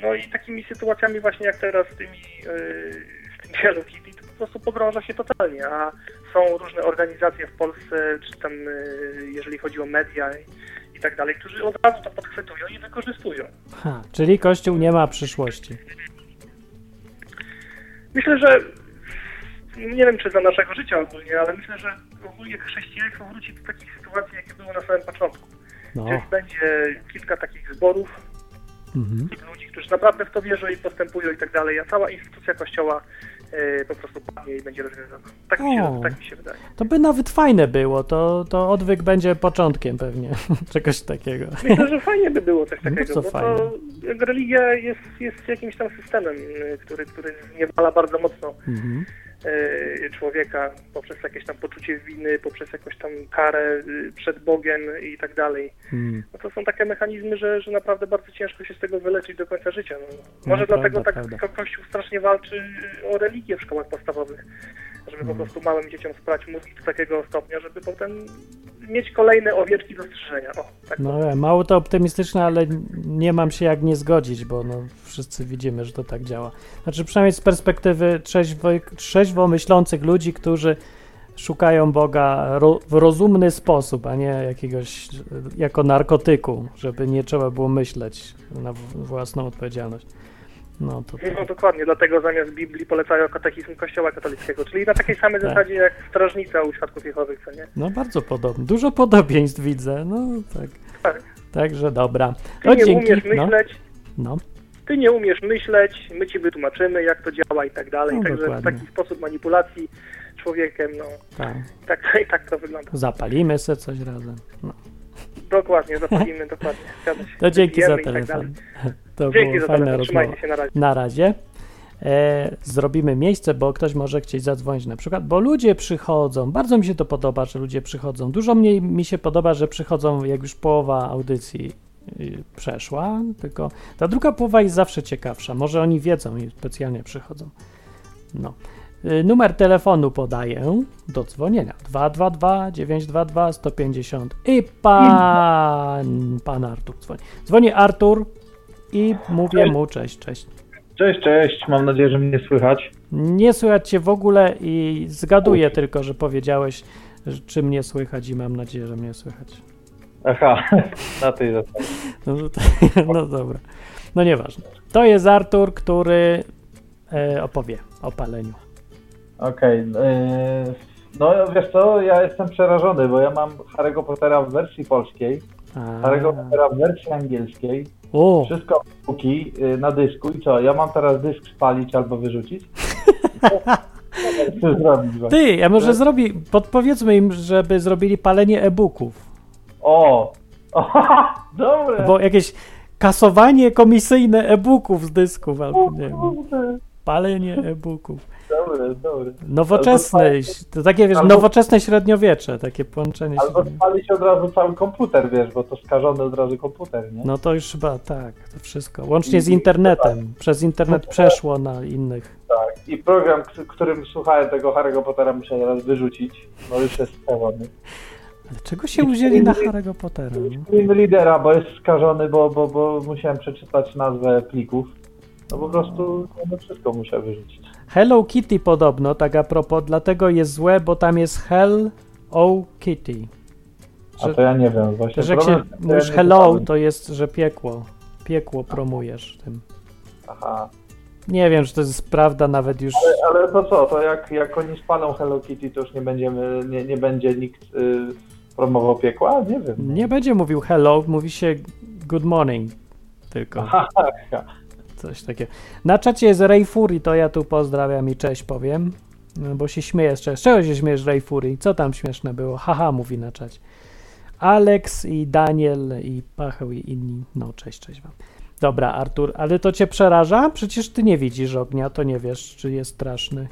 No i takimi sytuacjami właśnie jak teraz z tymi, e, z tym Hello Kitty, to po prostu pogrąża się totalnie, a są różne organizacje w Polsce, czy tam e, jeżeli chodzi o media i, i tak dalej, którzy od razu to podchwytują i wykorzystują. Ha, czyli Kościół nie ma przyszłości. Myślę, że nie wiem czy za naszego życia ogólnie, ale myślę, że ogólnie chrześcijaństwo wróci do takich sytuacji, jakie było na samym początku. No. Gdzieś będzie kilka takich zborów Mhm. ludzi, którzy naprawdę w to wierzą i postępują i tak dalej, a cała instytucja kościoła e, po prostu padnie i będzie rozwiązana. Tak mi się, tak mi się wydaje. To by nawet fajne było, to, to odwyk będzie początkiem pewnie czegoś takiego. Myślę, że fajnie by było coś No takiego, co bo fajne. to religia jest, jest jakimś tam systemem, y, który, który zniewala bardzo mocno Mhm. Y, człowieka poprzez jakieś tam poczucie winy, poprzez jakąś tam karę y, przed Bogiem i tak dalej. Mm. No to są takie mechanizmy, że, że naprawdę bardzo ciężko się z tego wyleczyć do końca życia. No, może No, dlatego prawda, tak prawda. ko- Kościół strasznie walczy o religię w szkołach podstawowych, żeby Mm. po prostu małym dzieciom sprać mózgi do takiego stopnia, żeby potem mieć kolejne owieczki do strzyżenia. O, tak No e, mało to optymistyczne, ale nie mam się jak nie zgodzić, bo no, wszyscy widzimy, że to tak działa. Znaczy przynajmniej z perspektywy trzeźwo, trzeźwo myślących ludzi, którzy szukają Boga ro, w rozumny sposób, a nie jakiegoś jako narkotyku, żeby nie trzeba było myśleć na własną odpowiedzialność. No to, No dokładnie, dlatego zamiast Biblii polecają katechizm Kościoła katolickiego, czyli na takiej samej Tak. zasadzie jak strażnica u świadków Jehowych, co nie? no bardzo podobnie. Dużo podobieństw widzę, no tak. Tak. Także dobra. Ty No nie dzięki. umiesz No, myśleć, no. Ty nie umiesz myśleć, my ci wytłumaczymy, jak to działa i tak dalej. No, Także dokładnie. taki sposób manipulacji człowiekiem, no Tak. tak, tak to wygląda. Zapalimy se coś razem. No. Dokładnie, zapalimy, dokładnie. Zgadza się. To dzięki za tak telefon. dalej. to Dzięki za fajna telefon, trzymajcie się, na razie. Na razie. E, zrobimy miejsce, bo ktoś może chcieć zadzwonić na przykład, bo ludzie przychodzą. Bardzo mi się to podoba, że ludzie przychodzą. Dużo mniej mi się podoba, że przychodzą, jak już połowa audycji przeszła, tylko ta druga połowa jest zawsze ciekawsza. Może oni wiedzą i specjalnie przychodzą. No. Y, Numer telefonu podaję do dzwonienia 222 922 150 i pan, pan Artur dzwoni. Dzwoni Artur i mówię mu cześć, cześć. Cześć, cześć, mam nadzieję, że mnie słychać. Nie słychać cię w ogóle i zgaduję tylko, że powiedziałeś, czy mnie słychać i mam nadzieję, że mnie słychać. Aha, na tej zasadzie. No, no dobra. No nieważne. To jest Artur, który e, opowie o paleniu. Okej, yy, no wiesz co, ja jestem przerażony, bo ja mam Harry'ego Pottera w wersji polskiej, A, Harry'ego Pottera w wersji angielskiej, o, wszystko póki yy, na dysku i co, ja mam teraz dysk spalić albo wyrzucić? Co zrobić właśnie? ty, a może zrobi, podpowiedzmy im, żeby zrobili palenie e-booków. O! o dobre! Bo jakieś kasowanie komisyjne e-booków z dysków, albo nie wiem, palenie e-booków. Dobre, dobre. Nowoczesne, to takie wiesz, albo- nowoczesne średniowiecze, takie połączenie. Albo spalić od razu cały komputer, wiesz, bo to skażony od razu komputer, nie? No to już chyba tak, to wszystko. Łącznie z internetem. Przez internet przeszło na innych. Tak. I program, którym słuchałem tego Harry'ego Pottera muszę teraz wyrzucić. No już jest skażony. Ale czego się uwzięli na Harry'ego Pottera? Film lidera, bo jest skażony, bo, bo, bo musiałem przeczytać nazwę plików. No po prostu no wszystko muszę wyrzucić. Hello Kitty podobno, tak a propos, dlatego jest złe, bo tam jest Hell O Kitty. A to ja nie wiem, właśnie. Że jak się że ja mówisz nie hello, to jest, że piekło. Piekło promujesz tym. Aha. Nie wiem, czy to jest prawda nawet już. Ale, ale to co, to jak, jak oni spalą Hello Kitty, to już nie będziemy, nie, nie będzie nikt y, promował piekła? Nie wiem. Nie będzie mówił hello, mówi się good morning. Tylko. Aha, Coś takiego. Na czacie jest Ray Fury, to ja tu pozdrawiam i cześć powiem. Bo się śmieję z czego. Się śmiejesz, Ray Fury? Co tam śmieszne było? Haha, mówi na czacie. Alex i Daniel i Pacheł i inni. No, cześć, cześć wam. Dobra, Artur, ale to cię przeraża? Przecież ty nie widzisz ognia, to nie wiesz, czy jest straszny.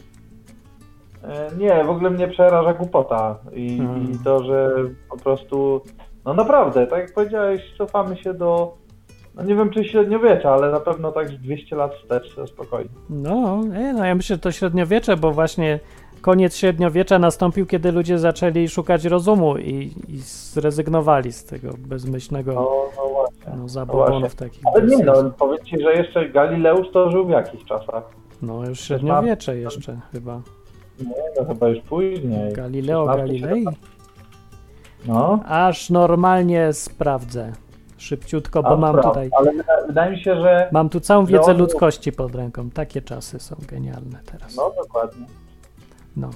E, Nie, w ogóle mnie przeraża głupota i, Hmm. i to, że po prostu, no naprawdę, tak jak powiedziałeś, cofamy się do, no nie wiem czy średniowiecza, ale na pewno tak z 200 lat wstecz spokojnie. No, e, no ja myślę, że to średniowiecze, bo właśnie koniec średniowiecza nastąpił, kiedy ludzie zaczęli szukać rozumu i, i zrezygnowali z tego bezmyślnego No, no właśnie. no, No zabobonów właśnie. takich. Ale nie no, powiem ci, że jeszcze Galileusz to żył w jakich czasach? No, już średniowiecze jeszcze chyba. Nie, no chyba już później. Galileo 16, Galilei? No. Aż normalnie sprawdzę. Szybciutko, bo A, mam prawda, tutaj. Ale wyda- wydaje mi się, że... Mam tu całą wiedzę ludzkości pod ręką. Takie czasy są genialne teraz. No dokładnie. No.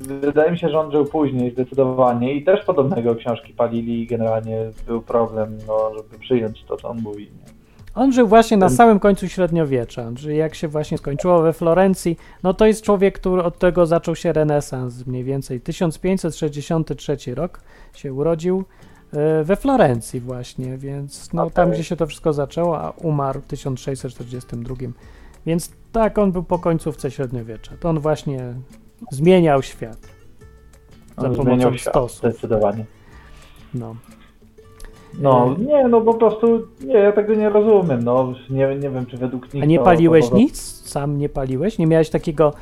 Wydaje mi się, że on żył później zdecydowanie i też podobnego książki palili i generalnie był problem, no, żeby przyjąć to, co on mówi. Nie? On żył właśnie na samym końcu średniowiecza, czyli jak się właśnie skończyło we Florencji, no to jest człowiek, który od tego zaczął się renesans mniej więcej. 1563 rok się urodził e, we Florencji właśnie, więc no tam, gdzie się to wszystko zaczęło, a umarł w 1642. Więc tak, on był po końcówce średniowiecza. To on właśnie zmieniał świat za On pomocą zmieniał świat, stosu. Zdecydowanie. No. No, E, nie, no po prostu, nie, ja tego nie rozumiem, no, nie, nie wiem, czy według nich A nie paliłeś to nic? Sam nie paliłeś? Nie miałeś takiego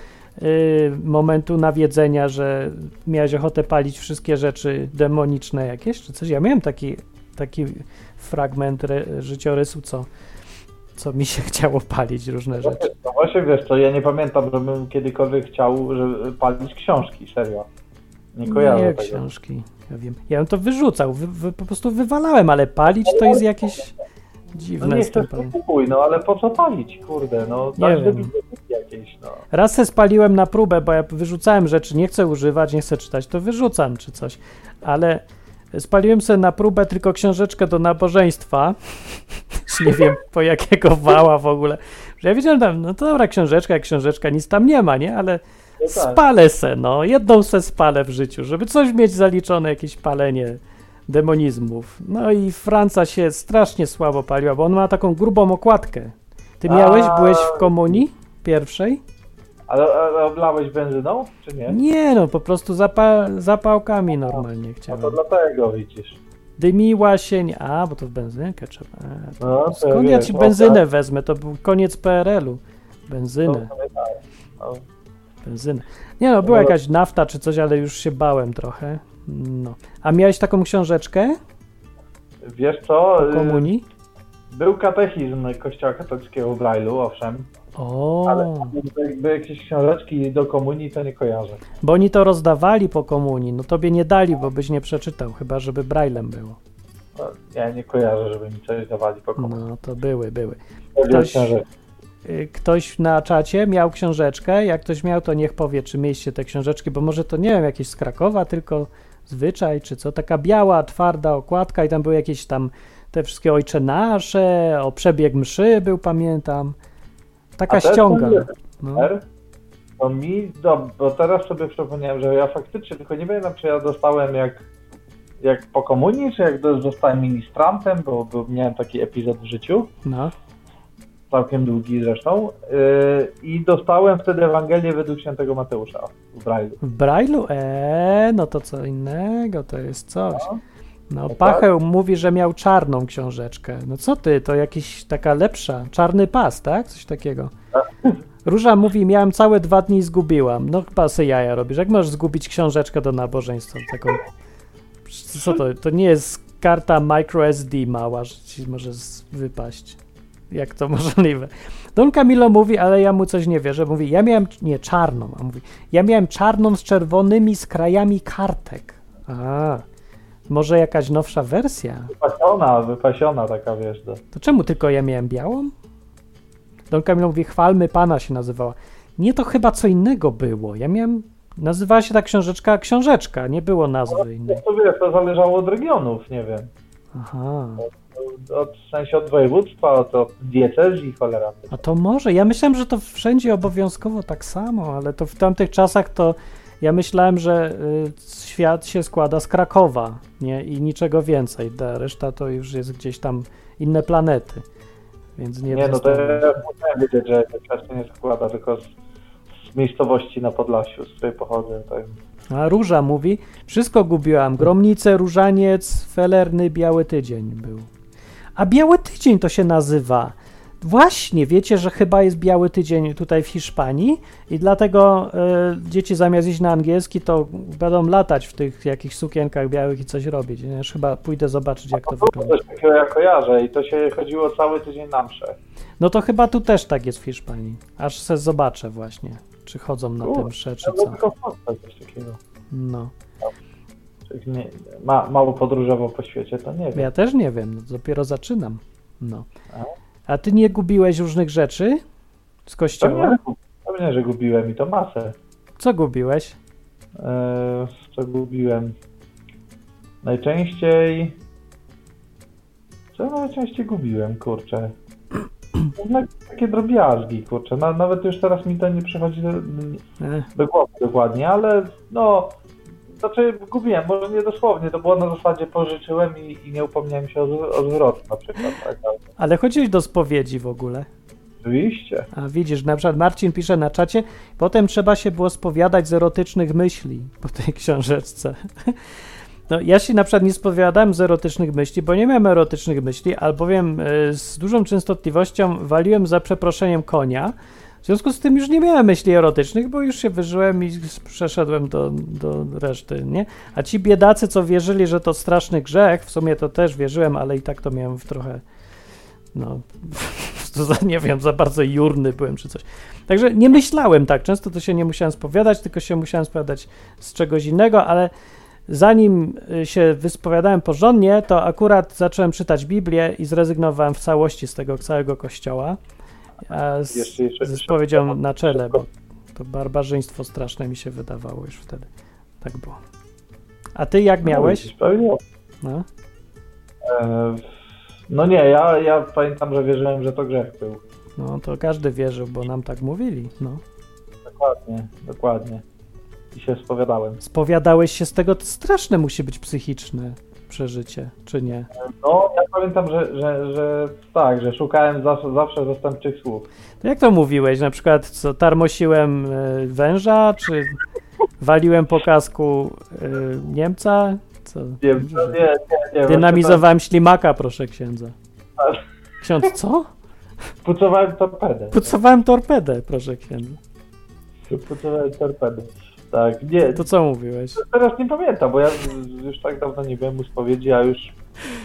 y, momentu nawiedzenia, że miałeś ochotę palić wszystkie rzeczy demoniczne jakieś, czy coś? Ja miałem taki, taki fragment re, życiorysu, co, co mi się chciało palić różne rzeczy. No właśnie, wiesz co, ja nie pamiętam, żebym kiedykolwiek chciał żeby palić książki, serio. Nie kojarzę Nie tego. książki, ja wiem. Ja bym to wyrzucał, wy, wy, po prostu wywalałem, ale palić to jest jakieś No dziwne nie z tym chcesz, to kupuj, no ale po co palić, kurde, no, Nie wiem. jakiejś, no. Raz se spaliłem na próbę, bo ja wyrzucałem rzeczy, nie chcę używać, nie chcę czytać, to wyrzucam czy coś. Ale spaliłem sobie na próbę tylko książeczkę do nabożeństwa. nie wiem po jakiego wała w ogóle. Że ja wiedziałem tam, no to dobra książeczka, jak książeczka, nic tam nie ma, nie? Ale No. Spalę se, no. Jedną se spalę w życiu, żeby coś mieć zaliczone, jakieś palenie demonizmów. No i Franca się strasznie słabo paliła, bo on ma taką grubą okładkę. Ty miałeś, A. byłeś w komunii pierwszej? Ale, ale oblałeś benzyną, czy nie? Nie, no po prostu zapa zapałkami normalnie No chciałem. to dlatego widzisz. Dymiła się, nie... a bo to w benzynkę trzeba. A, to... No, to Skąd ja ci no benzynę tak. wezmę? To był koniec PRL-u. Benzynę, sobie tak. No, benzynę. Nie no, była No. jakaś nafta czy coś, ale już się bałem trochę. No. A miałeś taką książeczkę Wiesz co, po y, komunii? był katechizm kościoła katolickiego w Brailu, owszem, O, ale jakby jakieś książeczki do komunii to nie kojarzę. bo oni to rozdawali po komunii. No tobie nie dali, bo byś nie przeczytał, chyba żeby braillem było. No, ja nie kojarzę, żeby mi coś dawali po komunii. No to były, były. O ktoś- ktoś na czacie miał książeczkę. Jak ktoś miał, to niech powie, czy mieliście te książeczki, bo może to nie wiem, jakieś z Krakowa, tylko zwyczaj, czy co. Taka biała, twarda okładka i tam były jakieś tam te wszystkie ojcze nasze, o przebieg mszy był, pamiętam. Taka ściąga. są No. To mi, do, bo teraz sobie przypomniałem, że ja faktycznie, tylko nie pamiętam, czy ja dostałem jak, jak po komunii, czy jak do- zostałem ministrantem, bo, bo miałem taki epizod w życiu, no. Całkiem długi zresztą, yy, i dostałem wtedy Ewangelię według świętego Mateusza w Brailu. W Braille'u? Eee, no to co innego, to jest coś. No, tak. Pacheł mówi, że miał czarną książeczkę. No co ty, to jakiś taka lepsza. Czarny pas, tak? Coś takiego. Róża mówi, miałem całe dwa dni i zgubiłam. No chyba se jaja robisz. Jak możesz zgubić książeczkę do nabożeństwa? Taką... Co to? To nie jest karta microSD mała, że ci może wypaść. Jak to możliwe? Don Camilo mówi, ale ja mu coś nie wierzę. Mówi, ja miałem, nie, czarną, a mówi, ja miałem czarną z czerwonymi skrajami kartek. A, może jakaś nowsza wersja? Wypasiona, wypasiona taka, wiesz, do... To czemu tylko ja miałem białą? Don Camilo mówi, chwalmy Pana się nazywała. Nie, to chyba co innego było. Ja miałem, nazywała się ta książeczka książeczka, nie było nazwy innej. To wiesz, to zależało od regionów, nie wiem. Aha, Od, w sensie od województwa, od, od diecezji, cholera. a to może. Ja myślałem, że to wszędzie obowiązkowo tak samo, ale to w tamtych czasach to ja myślałem, że y, świat się składa z Krakowa, nie? I niczego więcej. Ta reszta to już jest gdzieś tam inne planety. Więc nie, Nie, no to się. ja musiałem wiedzieć, że to często nie składa tylko z, z miejscowości na Podlasiu, z której pochodzę. Tak. A Róża mówi, wszystko gubiłam. Gromnice, Różaniec, Felerny, Biały Tydzień był. A Biały Tydzień to się nazywa. Właśnie, wiecie, że chyba jest Biały Tydzień tutaj w Hiszpanii i dlatego e, dzieci zamiast iść na angielski, to będą latać w tych jakichś sukienkach białych i coś robić. Chyba pójdę zobaczyć, jak to wygląda. Coś takiego ja kojarzę i to się chodziło cały tydzień na msze. No to chyba tu też tak jest w Hiszpanii. Aż se zobaczę właśnie, czy chodzą na U, tę mszę, czy co. tylko w Polsce coś takiego. No. Ma, mało podróżował po świecie, to nie wiem. Ja też nie wiem, no, dopiero zaczynam. No. A ty nie gubiłeś różnych rzeczy z kościoła? Pewnie, że- gubiłem i to masę. Co gubiłeś? Eee, co gubiłem? Najczęściej... Co najczęściej gubiłem, kurczę? takie drobiazgi, kurczę. Na, nawet już teraz mi to nie przychodzi do, Ech, do głowy dokładnie, ale no, znaczy gubiłem, może nie dosłownie, to było na zasadzie pożyczyłem i, i nie upomniałem się o, o zwrot na przykład, tak, ale chodziłeś do spowiedzi w ogóle. oczywiście. A widzisz, na przykład Marcin pisze na czacie, potem trzeba się było spowiadać z erotycznych myśli po tej książeczce. No, ja się na przykład nie spowiadałem z erotycznych myśli, bo nie miałem erotycznych myśli, albowiem y, z dużą częstotliwością waliłem za przeproszeniem konia. W związku z tym już nie miałem myśli erotycznych, bo już się wyżyłem i przeszedłem do, do reszty, nie? A ci biedacy, co wierzyli, że to straszny grzech, w sumie to też wierzyłem, ale i tak to miałem w trochę, no, to za, nie wiem, za bardzo jurny byłem czy coś. Także nie myślałem tak, często to się nie musiałem spowiadać, tylko się musiałem spowiadać z czegoś innego, ale zanim y, się wyspowiadałem porządnie, to akurat zacząłem czytać Biblię i zrezygnowałem w całości z tego całego kościoła. A z, Jeszcze- jeszcze- ze spowiedzią na czele, bo to barbarzyństwo straszne mi się wydawało już wtedy. Tak było. A ty jak miałeś? widzisz, Pewnie. No. E, no nie, ja, ja pamiętam, że wierzyłem, że to grzech był. No to każdy wierzył, bo nam tak mówili. No. Dokładnie, dokładnie. I się spowiadałem. Spowiadałeś się z tego, to straszne musi być psychiczne przeżycie, czy nie? No, ja pamiętam, że, że, że tak, że szukałem zawsze, zawsze zastępczych słów. To jak to mówiłeś? Na przykład co, tarmosiłem y, węża, czy waliłem po kasku y, Niemca? Co? Nie, nie, nie, nie. Dynamizowałem ślimaka, proszę księdza. Ksiądz, co? Pucowałem torpedę. Pucowałem torpedę, proszę księdza. Pucowałem torpedę. Tak, nie, To co mówiłeś? teraz nie pamiętam, bo ja już tak dawno nie byłem u spowiedzi, a już,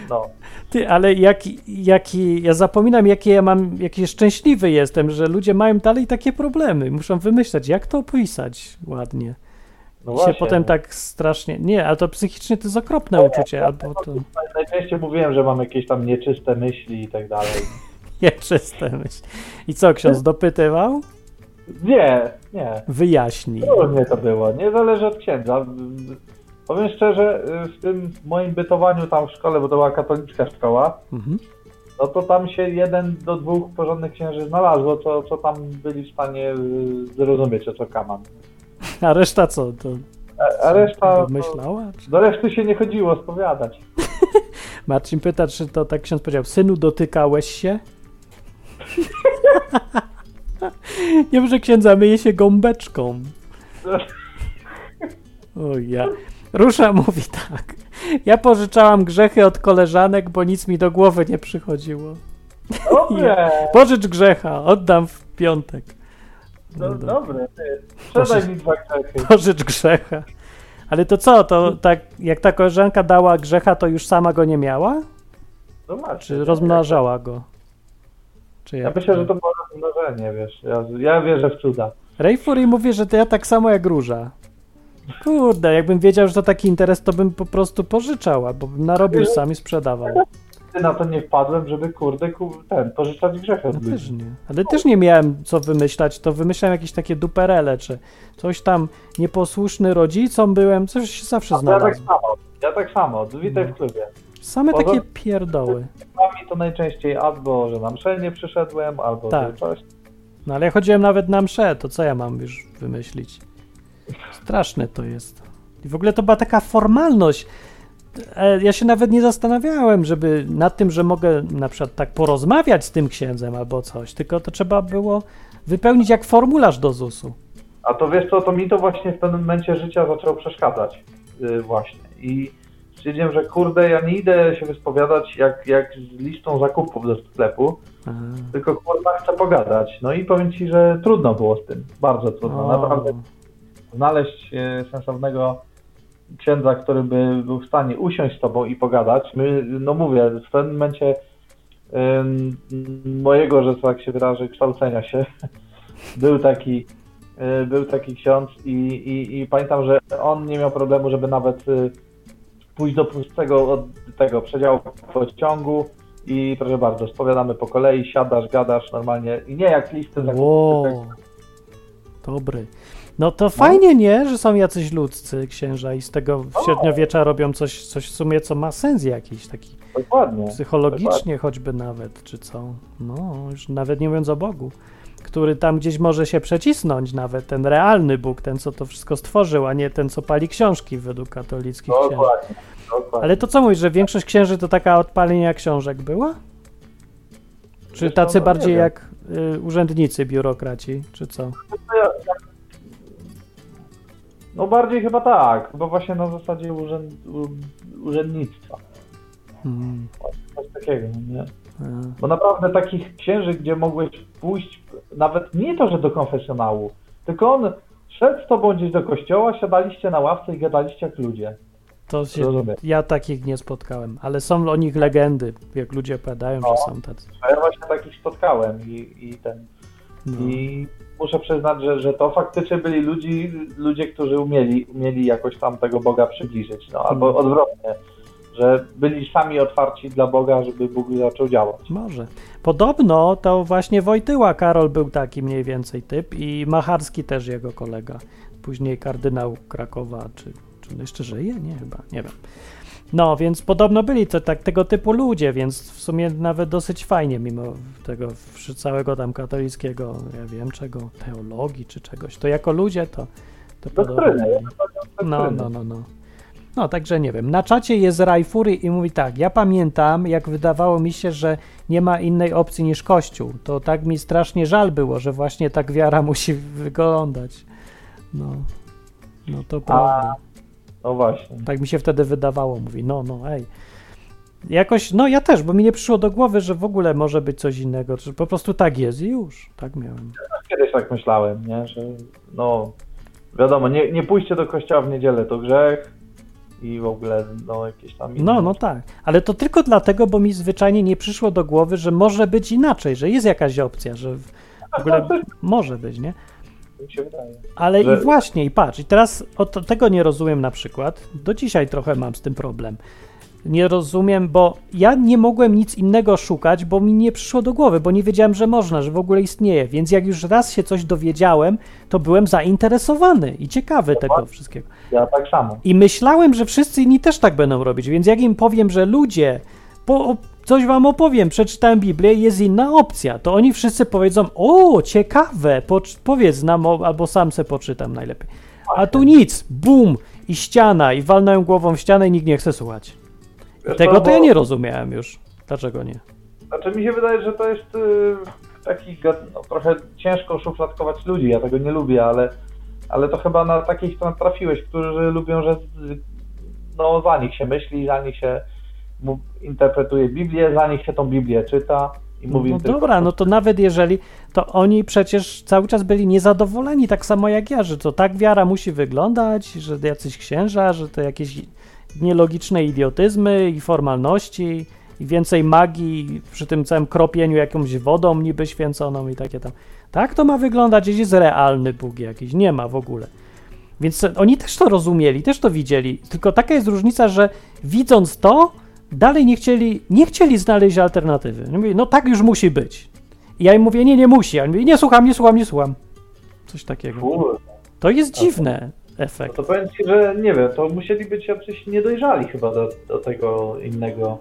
no. Ty, ale jaki, jaki, ja zapominam, jakie ja mam, jaki szczęśliwy jestem, że ludzie mają dalej takie problemy. Muszą wymyślać, jak to opisać ładnie. no I właśnie. się potem tak strasznie. Nie, ale to psychicznie to jest okropne uczucie, albo to Najczęściej mówiłem, że mam jakieś tam nieczyste myśli i tak dalej. nieczyste myśl. I co, ksiądz dopytywał? Nie, nie. Wyjaśnij. Różnie to było, nie zależy od księdza. Powiem szczerze, w tym moim bytowaniu tam w szkole, bo to była katolicka szkoła, Mhm. no to tam się jeden do dwóch porządnych księży znalazło, co, co tam byli w stanie y, zrozumieć, o co kaman. A reszta co? To A, a reszta, myślała? Czy... do reszty się nie chodziło spowiadać. Marcin pyta, czy to tak ksiądz powiedział, synu dotykałeś się? Nie może księdza myje się gąbeczką. O ja. Rusza mówi tak. Ja pożyczałam grzechy od koleżanek, bo nic mi do głowy nie przychodziło. Dobrze, Pożycz grzecha, oddam w piątek. no, dobra. dobre. Sprzedaj mi dwa grzechy. Pożycz grzecha. Ale to co, to tak jak ta koleżanka dała grzecha, to już sama go nie miała? No masz. Czy rozmnażała go? Czy Ja jak? myślę, że to było rozmnożenie, wiesz. Ja, ja wierzę w cuda. Ray Fury mówi, że to ja tak samo jak Róża. Kurde, jakbym wiedział, że to taki interes, to bym po prostu pożyczał, bo bym narobił sam i sprzedawał. Ty na to nie wpadłem, żeby kurde, ku, ten, pożyczać grzechy od Ja ludzi. też nie. Ale też nie miałem co wymyślać, to wymyślałem jakieś takie duperele, czy coś tam nieposłuszny rodzicom byłem, coś się zawsze to ja tak samo, ja tak samo, witaj No. w klubie. Same Poza- takie pierdoły. To najczęściej albo, że na mszę nie przyszedłem, albo Tak. coś. No ale ja chodziłem nawet na mszę, to co ja mam już wymyślić? Straszne to jest. I w ogóle to była taka formalność. E, Ja się nawet nie zastanawiałem, żeby nad tym, że mogę na przykład tak porozmawiać z tym księdzem albo coś, tylko to trzeba było wypełnić jak formularz do ZUS-u. A to wiesz co, to mi to właśnie w pewnym momencie życia zaczęło przeszkadzać. Yy, właśnie. I stwierdziłem, że kurde, ja nie idę się wyspowiadać jak, jak z listą zakupów do sklepu, tylko kurwa chcę pogadać. No i powiem ci, że trudno było z tym. Bardzo trudno. o, Naprawdę znaleźć e, sensownego księdza, który by był w stanie usiąść z tobą i pogadać. My, no mówię, w pewnym momencie ym, mojego, że tak się wyrażę, kształcenia się, był taki, y, był taki ksiądz i, i, i pamiętam, że on nie miał problemu, żeby nawet y, pójść do od tego przedziału pociągu i proszę bardzo, spowiadamy po kolei, siadasz, gadasz normalnie i nie jak listy zakupów. Wow. Dobry. No to fajnie, nie? Że są jacyś ludzcy księża i z tego w średniowiecza robią coś, coś w sumie, co ma sens jakiś taki. Dokładnie. Psychologicznie choćby nawet, czy co. No, już nawet nie mówiąc o Bogu, który tam gdzieś może się przecisnąć nawet, ten realny Bóg, ten, co to wszystko stworzył, a nie ten, co pali książki według katolickich księży. Dokładnie. Dokładnie. Ale to co mówisz, że większość księży to taka odpalenia książek była? Czy tacy no, bardziej jak y, urzędnicy, biurokraci, czy co? No bardziej chyba tak, bo właśnie na zasadzie urzęd, urzędnictwa. Mm, Coś takiego, nie? Bo naprawdę takich księży, gdzie mogłeś pójść, nawet nie to, że do konfesjonału, tylko on szedł z tobą gdzieś do kościoła, siadaliście na ławce i gadaliście jak ludzie. To się, Rozumiem. ja takich nie spotkałem, ale są o nich legendy, jak ludzie opowiadają, że są tacy. Ja właśnie takich spotkałem i, i ten. No. I muszę przyznać, że, że to faktycznie byli ludzi, ludzie, którzy umieli, umieli jakoś tam tego Boga przybliżyć. No, albo Mhm. odwrotnie, że byli sami otwarci dla Boga, żeby Bóg zaczął działać. Może. Podobno to właśnie Wojtyła Karol był taki mniej więcej typ i Macharski też jego kolega. Później kardynał Krakowa, czy, czy on jeszcze żyje? Nie, chyba, nie wiem. No, więc podobno byli to tak tego typu ludzie, więc w sumie nawet dosyć fajnie, mimo tego całego tam katolickiego, ja wiem czego, teologii czy czegoś, to jako ludzie to, to podobno Doktryny, byli. No, no, no, no. No, także nie wiem. Na czacie jest Rajfury i mówi tak, ja pamiętam, jak wydawało mi się, że nie ma innej opcji niż Kościół. To tak mi strasznie żal było, że właśnie tak wiara musi wyglądać. No, no to prawda. No właśnie. Tak mi się wtedy wydawało, mówi, no, no, ej. Jakoś, no ja też, bo mi nie przyszło do głowy, że w ogóle może być coś innego, że po prostu tak jest i już, tak miałem. Kiedyś tak myślałem, nie? że no wiadomo, nie, nie pójście do kościoła w niedzielę to grzech i w ogóle no jakieś tam inne No, no tak, ale to tylko dlatego, bo mi zwyczajnie nie przyszło do głowy, że może być inaczej, że jest jakaś opcja, że w w ogóle może być, nie? mi się wydaje. Ale Że- i właśnie, i patrz, i teraz od tego nie rozumiem na przykład. Do dzisiaj trochę mam z tym problem. Nie rozumiem, bo ja nie mogłem nic innego szukać, bo mi nie przyszło do głowy, bo nie wiedziałem, że można, że w ogóle istnieje. Więc jak już raz się coś dowiedziałem, to byłem zainteresowany i ciekawy tego wszystkiego. Ja tak samo. I myślałem, że wszyscy inni też tak będą robić, więc jak im powiem, że ludzie, po, coś wam opowiem, przeczytałem Biblię, jest inna opcja, to oni wszyscy powiedzą, o, ciekawe, po, powiedz nam, albo sam se poczytam najlepiej. A tu nic, bum, i ściana, i walnąłem głową w ścianę i nikt nie chce słuchać. Wiesz Tego co, to ja bo- nie rozumiałem już. Dlaczego nie? Znaczy mi się wydaje, że to jest y, taki no, trochę ciężko szufladkować ludzi, ja tego nie lubię, ale, ale to chyba na takich tam trafiłeś, którzy lubią, że no za nich się myśli, za nich się interpretuje Biblię, za nich się tą Biblię czyta i mówi No tylko... dobra, no to nawet jeżeli, to oni przecież cały czas byli niezadowoleni, tak samo jak ja, że to tak wiara musi wyglądać, że jacyś księża, że to jakieś nielogiczne idiotyzmy i formalności i więcej magii przy tym całym kropieniu jakąś wodą niby święconą i takie tam. Tak to ma wyglądać, gdzieś jest realny Bóg jakiś, nie ma w ogóle. Więc oni też to rozumieli, też to widzieli, tylko taka jest różnica, że widząc to, dalej nie chcieli, nie chcieli znaleźć alternatywy. Mówili, no tak już musi być. I ja im mówię, nie, nie musi. A oni mówili, nie słucham, nie słucham, nie słucham. Coś takiego. To jest dziwne efekt. no to powiem ci, że nie wiem, to musieli być jacyś niedojrzali chyba do, do tego innego.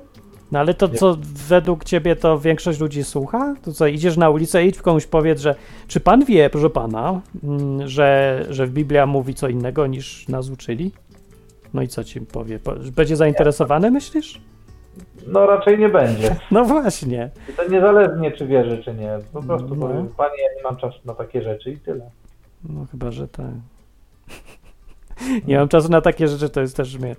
No ale to co, według ciebie to większość ludzi słucha? To co, idziesz na ulicę, idź komuś powiedz, że czy pan wie, proszę pana, mm, że, że Biblia mówi co innego niż nas uczyli? No i co ci powie? Po- Będzie zainteresowany, myślisz? No raczej nie będzie. No właśnie. I to niezależnie czy wierzy, czy nie. Po prostu No. powiem, panie, ja nie mam czasu na takie rzeczy i tyle. No chyba, że tak. Nie mam czasu na takie rzeczy, to jest też mnie.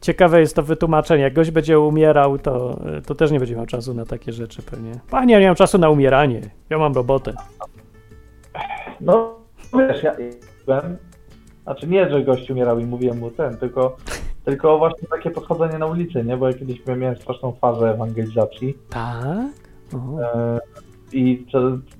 Ciekawe jest to wytłumaczenie. Jak gość będzie umierał, to, to też nie będzie miał czasu na takie rzeczy pewnie. Panie, ja nie mam czasu na umieranie. Ja mam robotę. No wiesz, ja byłem, znaczy nie, że gościu umierał i mówiłem mu ten, tylko, tylko właśnie takie podchodzenie na ulicy, nie? Bo ja kiedyś miałem straszną fazę ewangelizacji. Tak? E, I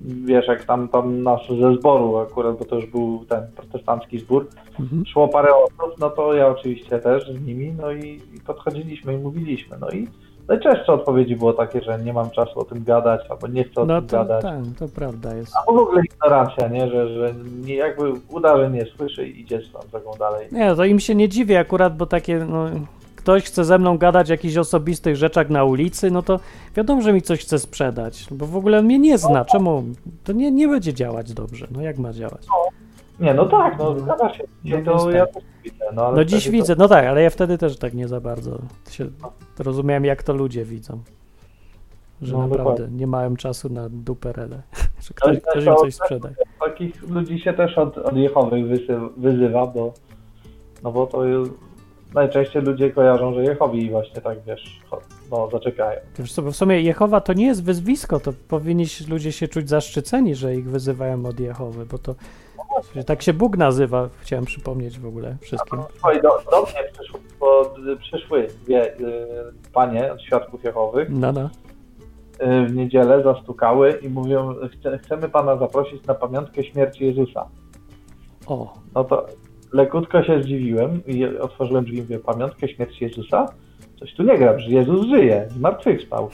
wiesz, jak tam, tam nasz ze zboru akurat, bo to już był ten protestancki zbór, Mhm. szło parę osób, no to ja oczywiście też z nimi, no i, i podchodziliśmy i mówiliśmy, no i najczęstsze odpowiedzi było takie, że nie mam czasu o tym gadać, albo nie chcę o No tym to gadać. tak, to prawda jest. Albo w ogóle ignorancja, nie? Że, że nie, jakby uda, że nie słyszy i idzie swoją drogą dalej. Nie, to im się nie dziwię akurat, bo takie, no, ktoś chce ze mną gadać o jakichś osobistych rzeczach na ulicy, no to wiadomo, że mi coś chce sprzedać, bo w ogóle on mnie nie zna. Czemu? To nie, nie będzie działać dobrze. No jak ma działać? Nie, no tak, no zgadza się. Dzisiaj No to ja też widzę. No, ale No dziś widzę, no tak, ale ja wtedy też tak nie za bardzo się rozumiałem, jak to ludzie widzą. Że No, naprawdę dokładnie. nie mają czasu na duperele. Że To ktoś, jest ktoś to- im coś sprzeda. Takich ludzi się też od, od Jehowych wysy- wyzywa, bo no bo to jest- najczęściej ludzie kojarzą, że Jehowi właśnie tak, wiesz, no zaczepiają. W sumie Jehowa to nie jest wyzwisko, to powinni ludzie się czuć zaszczyceni, że ich wyzywają od Jehowy, bo to że tak się Bóg nazywa, chciałem przypomnieć w ogóle wszystkim. Słuchaj, do, do mnie przyszły, bo, przyszły dwie y, panie od Świadków Jehowych No, no. y, w niedzielę, zastukały i mówią, chce, chcemy pana zaprosić na pamiątkę śmierci Jezusa. O, No to lekutko się zdziwiłem i otworzyłem drzwi i mówię, pamiątkę śmierci Jezusa? Coś tu nie gra, że Jezus żyje, zmartwychwstał.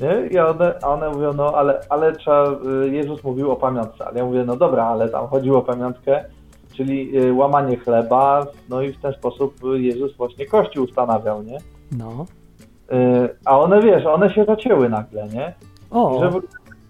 Nie? I one, a one mówią, no ale, ale trzeba, y, Jezus mówił o pamiątce, ale ja mówię, no dobra, ale tam chodziło o pamiątkę, czyli y, łamanie chleba, no i w ten sposób Jezus właśnie Kościół ustanawiał, nie? no. Y, A one, wiesz, one się zacięły nagle, nie? O, Że,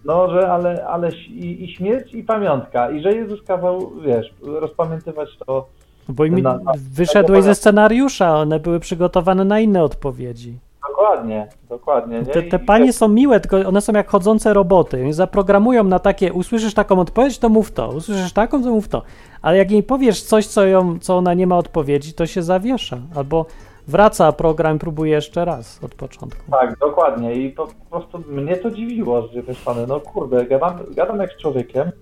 no, że ale, ale i, i śmierć, i pamiątka. I że Jezus kazał, wiesz, rozpamiętywać to. bo im na- na- wyszedłeś ze scenariusza, one były przygotowane na inne odpowiedzi. Dokładnie, dokładnie. Nie? Te, te panie są miłe, tylko one są jak chodzące roboty. Oni zaprogramują na takie, usłyszysz taką odpowiedź, to mów to, usłyszysz taką, to mów to. Ale jak jej powiesz coś, co, ją, co ona nie ma odpowiedzi, to się zawiesza. Albo wraca program próbuje jeszcze raz od początku. Tak, dokładnie. I po, po prostu mnie to dziwiło z jednej strony. No kurde, gadam, gadam jak z człowiekiem,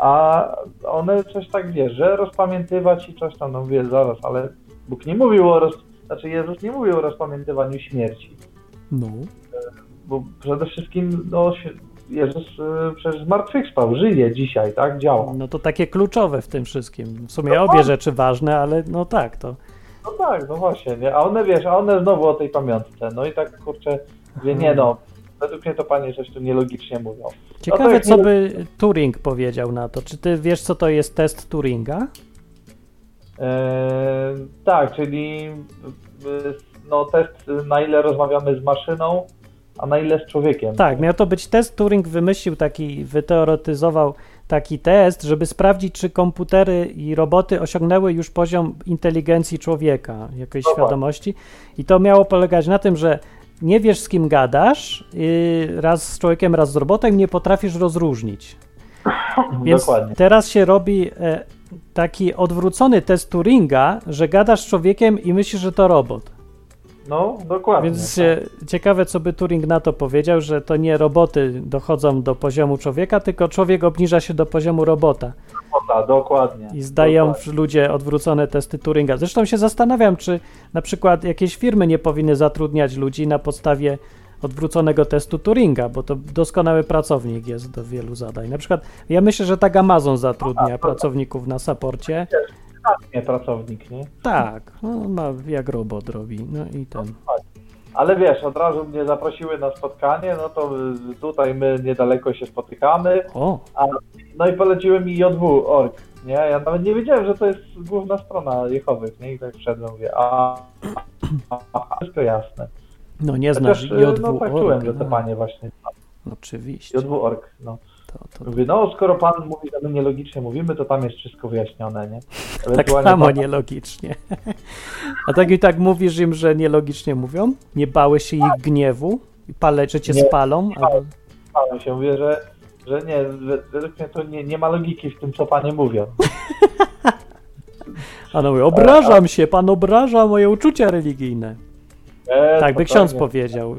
a one coś tak, wiesz, że rozpamiętywać i coś tam, no mówię, zaraz, ale Bóg nie mówił o roz... Znaczy Jezus nie mówił o rozpamiętywaniu śmierci. No. Bo przede wszystkim, no, Jezus y, przecież zmartwychwstał, żyje dzisiaj, tak, działa. No to takie kluczowe w tym wszystkim. W sumie obie rzeczy ważne, ale no tak, to No tak, no właśnie, nie? A one, wiesz, a one znowu o tej pamiątce. No i tak, kurczę, mówię, nie no, według mnie to panie coś tu nielogicznie mówią. No ciekawe, co nie- by Turing powiedział na to. Czy ty wiesz, co to jest test Turinga? E, tak, czyli y, no, test, na ile rozmawiamy z maszyną, a na ile z człowiekiem. Tak, miał to być test. Turing wymyślił taki, wyteoretyzował taki test, żeby sprawdzić, czy komputery i roboty osiągnęły już poziom inteligencji człowieka, jakiejś Dokładnie. świadomości. I to miało polegać na tym, że nie wiesz, z kim gadasz, yy, raz z człowiekiem, raz z robotem, nie potrafisz rozróżnić. Więc Dokładnie. teraz się robi e, taki odwrócony test Turinga, że gadasz z człowiekiem i myślisz, że to robot. No, dokładnie. Więc e, ciekawe, co by Turing na to powiedział, że to nie roboty dochodzą do poziomu człowieka, tylko człowiek obniża się do poziomu robota tak, dokładnie. i zdają Dokładnie. ludzie odwrócone testy Turinga. Zresztą się zastanawiam, czy na przykład jakieś firmy nie powinny zatrudniać ludzi na podstawie odwróconego testu Turinga, bo to doskonały pracownik jest do wielu zadań. Na przykład ja myślę, że tak Amazon zatrudnia pracowników na saporcie. Nie, pracownik, nie? Tak, no, ma jak robot robi. No i ten. Ale wiesz, od razu mnie zaprosiły na spotkanie, no to tutaj my niedaleko się spotykamy, O, a, no i poleciłem mi JW.org, nie? Ja nawet nie wiedziałem, że to jest główna strona Jehowych, nie? I tak wszedłem, mówię, a, a, a wszystko jasne. no nie znasz Chociaż, y, no tak czułem, JW.org. że te no. panie właśnie, Oczywiście. JW.org, no. To, Mówię, no skoro pan mówi, że my nielogicznie mówimy, to tam jest wszystko wyjaśnione, nie? tak samo pan- nielogicznie. A tak i tak mówisz im, że nielogicznie mówią? Nie bałeś się ich gniewu? I Pale, czy cię Nie. spalą? Albo... Bałem się, mówię, że, że nie, we- według mnie to nie, nie ma logiki w tym, co panie mówią. A no mówię, obrażam się, pan obraża moje uczucia religijne. E, Tak by ksiądz powiedział.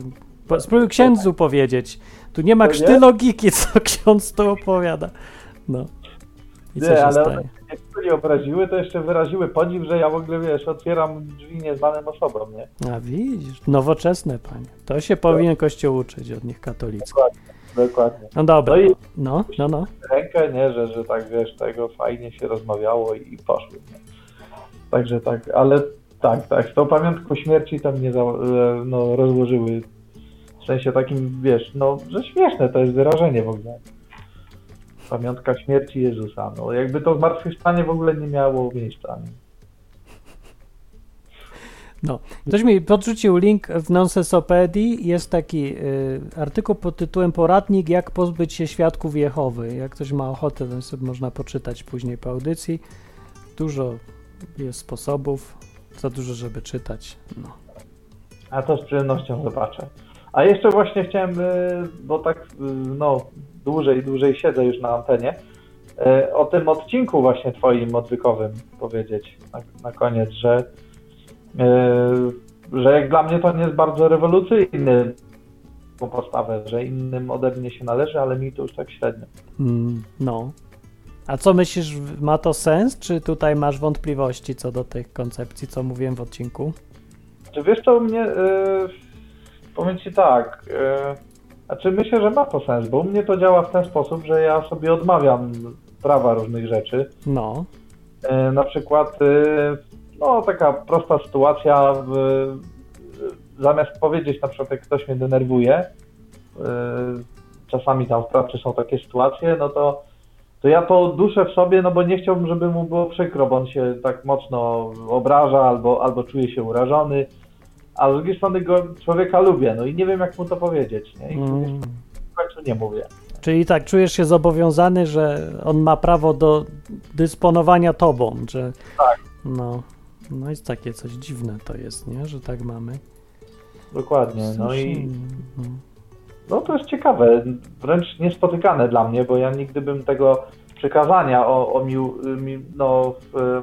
Po- Spróbuj księdzu powiedzieć. Tu nie ma krzty nie? logiki, co ksiądz tu opowiada. No. I co Nie, się ale jak mnie obraziły, to jeszcze wyraziły podziw, że ja w ogóle, wiesz, otwieram drzwi nieznanym osobom, nie? A widzisz, nowoczesne panie. To się powinien Kościół uczyć od nich katolicki. Dokładnie. No dobra. No i No, no, no. rękę, nie, że, że tak, wiesz, tego fajnie się rozmawiało i, i poszły, nie? Także tak, ale tak, tak, z tą pamiątką śmierci tam mnie za, e, no, rozłożyły w sensie takim, wiesz, no, że śmieszne to jest wyrażenie w ogóle. Pamiątka śmierci Jezusa, no jakby to zmartwychwstanie w ogóle nie miało miejsca. Nie? No. Ktoś mi podrzucił link w Nonsensopedii. Jest taki y, artykuł pod tytułem Poradnik, jak pozbyć się świadków Jehowy. Jak ktoś ma ochotę, to sobie można poczytać później po audycji. Dużo jest sposobów, za dużo, żeby czytać. No. A to z przyjemnością zobaczę. A jeszcze właśnie chciałem, y, bo tak y, no, dłużej, dłużej siedzę już na antenie, y, o tym odcinku właśnie twoim odwykowym powiedzieć na, na koniec, że, że jak dla mnie to nie jest bardzo rewolucyjny postawę, że innym ode mnie się należy, ale mi to już tak średnio. Mm, no. A co myślisz, ma to sens, czy tutaj masz wątpliwości co do tych koncepcji, co mówiłem w odcinku? Czy wiesz co, mnie, y, powiem ci tak, y, znaczy myślę, że ma to sens, bo u mnie to działa w ten sposób, że ja sobie odmawiam prawa różnych rzeczy. No. Y, na przykład, y, no taka prosta sytuacja, y, zamiast powiedzieć na przykład, jak ktoś mnie denerwuje, czasami tam w pracy są takie sytuacje, no to, to ja to duszę w sobie, no bo nie chciałbym, żeby mu było przykro, bo on się tak mocno obraża albo, albo czuje się urażony, a z drugiej strony go człowieka lubię, no i nie wiem, jak mu to powiedzieć, nie? I Mm. w końcu nie mówię. Czyli tak, czujesz się zobowiązany, że on ma prawo do dysponowania tobą, że... Tak. No, no jest takie coś dziwne to jest, nie? Że tak mamy. Dokładnie, no i no. no to jest ciekawe, wręcz niespotykane dla mnie, bo ja nigdy bym tego przykazania o, o, mił, mi, no, w,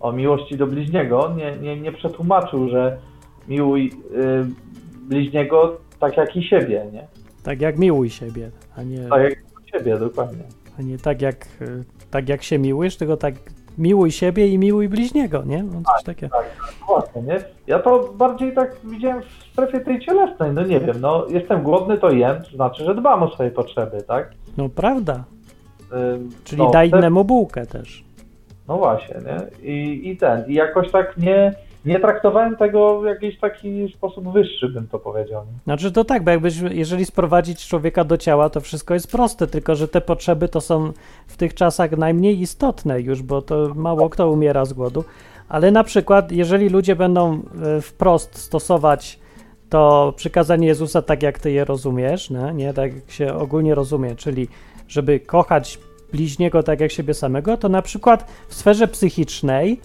o miłości do bliźniego nie, nie, nie przetłumaczył, że miłuj y, bliźniego tak jak i siebie, nie? Tak jak miłuj siebie, a nie, Tak jak siebie, dokładnie. a nie tak, jak, y, tak jak się miłujesz, tylko tak miłuj siebie i miłuj bliźniego, nie? No coś takiego. Tak, właśnie, nie? Ja to bardziej tak widziałem w strefie tej cielesnej, no nie wiem, no jestem głodny, to jem, to znaczy, że dbam o swoje potrzeby, tak? No prawda. Ym, Czyli no, daj te- innemu bułkę też. No właśnie, nie? I, i ten, i jakoś tak nie, nie traktowałem tego w jakiś taki sposób wyższy, bym to powiedział. Znaczy to tak, bo jakbyś, jeżeli sprowadzić człowieka do ciała, to wszystko jest proste, tylko że te potrzeby to są w tych czasach najmniej istotne już, bo to mało kto umiera z głodu. Ale na przykład, jeżeli ludzie będą e, wprost stosować to przykazanie Jezusa tak, jak ty je rozumiesz, nie, nie tak jak się ogólnie rozumie, czyli żeby kochać bliźniego tak jak siebie samego, to na przykład w sferze psychicznej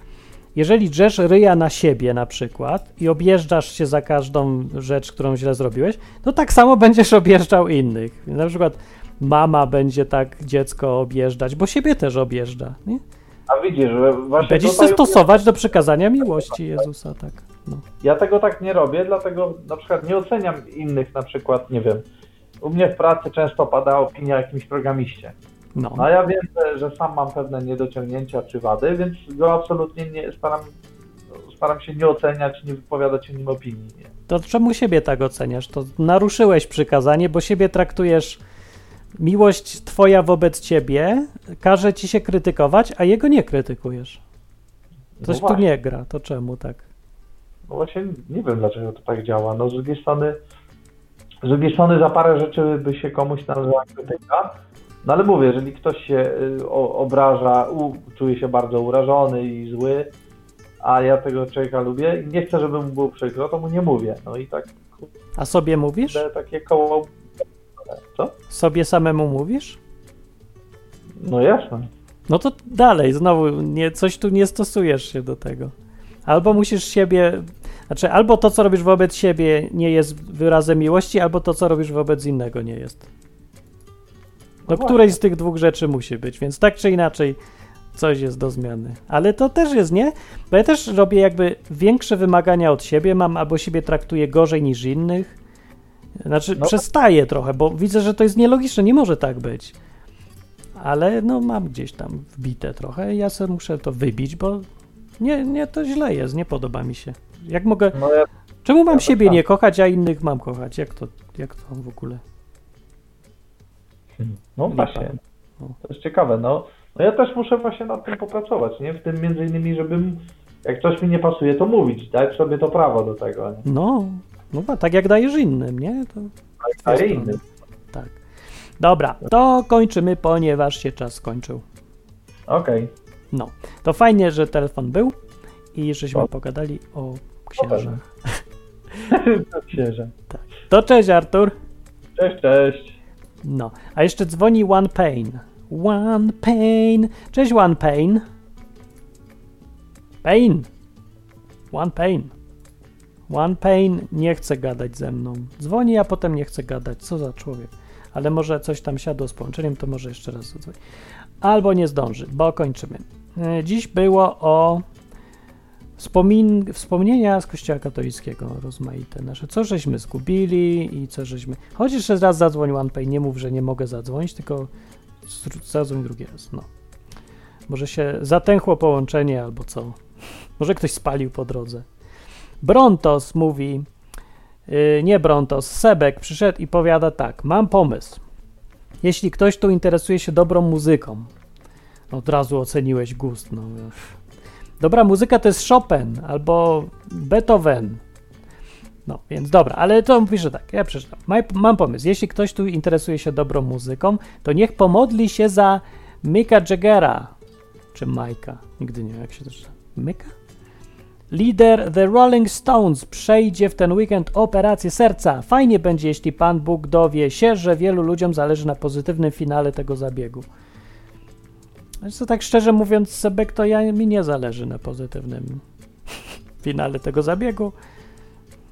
jeżeli drzesz ryja na siebie na przykład i objeżdżasz się za każdą rzecz, którą źle zrobiłeś, to tak samo będziesz objeżdżał innych. Na przykład mama będzie tak dziecko objeżdżać, bo siebie też objeżdża. Nie? A widzisz, że właśnie Będziesz się stosować do przekazania miłości Jezusa, tak. No. ja tego tak nie robię, dlatego na przykład nie oceniam innych, na przykład, nie wiem, u mnie w pracy często pada opinia o jakimś programiście. No. No a ja wiem, że, że sam mam pewne niedociągnięcia czy wady, więc go absolutnie nie staram, staram się nie oceniać, nie wypowiadać o nim opinii. Nie? To czemu siebie tak oceniasz? To naruszyłeś przykazanie, bo siebie traktujesz miłość twoja wobec ciebie, każe ci się krytykować, a jego nie krytykujesz. Coś tu właśnie. nie gra, to czemu tak? No właśnie nie wiem, dlaczego to tak działa. No z drugiej strony, z drugiej strony za parę rzeczy by się komuś należała krytyka. No ale mówię, jeżeli ktoś się y, obraża, u, czuje się bardzo urażony i zły, a ja tego człowieka lubię i nie chcę, żeby mu było przykro, to mu nie mówię. No i tak A sobie mówisz? takie koło... Co? Sobie samemu mówisz? No jasne. No to dalej, znowu nie, coś tu nie stosujesz się do tego. Albo musisz siebie, znaczy albo to, co robisz wobec siebie nie jest wyrazem miłości, albo to, co robisz wobec innego nie jest. No którejś z tych dwóch rzeczy musi być, więc tak czy inaczej coś jest do zmiany. Ale to też jest, nie? Bo ja też robię jakby większe wymagania od siebie, mam albo siebie traktuję gorzej niż innych. Znaczy No. przestaję trochę, bo widzę, że to jest nielogiczne, nie może tak być. Ale no mam gdzieś tam wbite trochę ja sobie muszę to wybić, bo nie, nie, to źle jest, nie podoba mi się. Jak mogę, No ja, czemu mam ja siebie tak nie kochać, a innych mam kochać? Jak to, jak to w ogóle? No właśnie. No. To jest ciekawe. No, no ja też muszę właśnie nad tym popracować, nie? W tym między innymi, żebym jak coś mi nie pasuje, to mówić, dać sobie to prawo do tego, nie? No, no tak jak dajesz innym, nie? To A Jest innym. tak. Dobra, to kończymy, ponieważ się czas skończył. Okej. No, to fajnie, że telefon był i żeśmy pogadali o księżach. To księże. To cześć Artur. Cześć, cześć. No, a jeszcze dzwoni One Pain. One Pain. Cześć One Pain. Pain. One Pain. One Pain nie chce gadać ze mną. Dzwoni, a potem nie chce gadać. Co za człowiek. Ale może coś tam siadło z połączeniem, to może jeszcze raz zadzwoni. Albo nie zdąży, bo kończymy. E, Dziś było o wspomin- wspomnienia z Kościoła katolickiego rozmaite nasze. Co żeśmy zgubili i co żeśmy... Chodź jeszcze raz zadzwoń OnePay, nie mów, że nie mogę zadzwonić, tylko zadzwoń drugi raz, no. Może się zatęchło połączenie albo co. Może ktoś spalił po drodze. Brontos mówi, yy, nie Brontos, Sebek przyszedł i powiada tak, mam pomysł. Jeśli ktoś tu interesuje się dobrą muzyką, od razu oceniłeś gust, no wiesz. Dobra muzyka to jest Chopin albo Beethoven. No, więc dobra, ale to pisze tak, ja przeczytam. Mam pomysł. Jeśli ktoś tu interesuje się dobrą muzyką, to niech pomodli się za Mika Jaggera. Czy Majka. Nigdy nie wiem, jak się to czyta. Mika? Lider The Rolling Stones przejdzie w ten weekend operację serca. Fajnie będzie, jeśli Pan Bóg dowie się, że wielu ludziom zależy na pozytywnym finale tego zabiegu. Co, tak szczerze mówiąc, Sebek, to ja, mi nie zależy na pozytywnym finale tego zabiegu,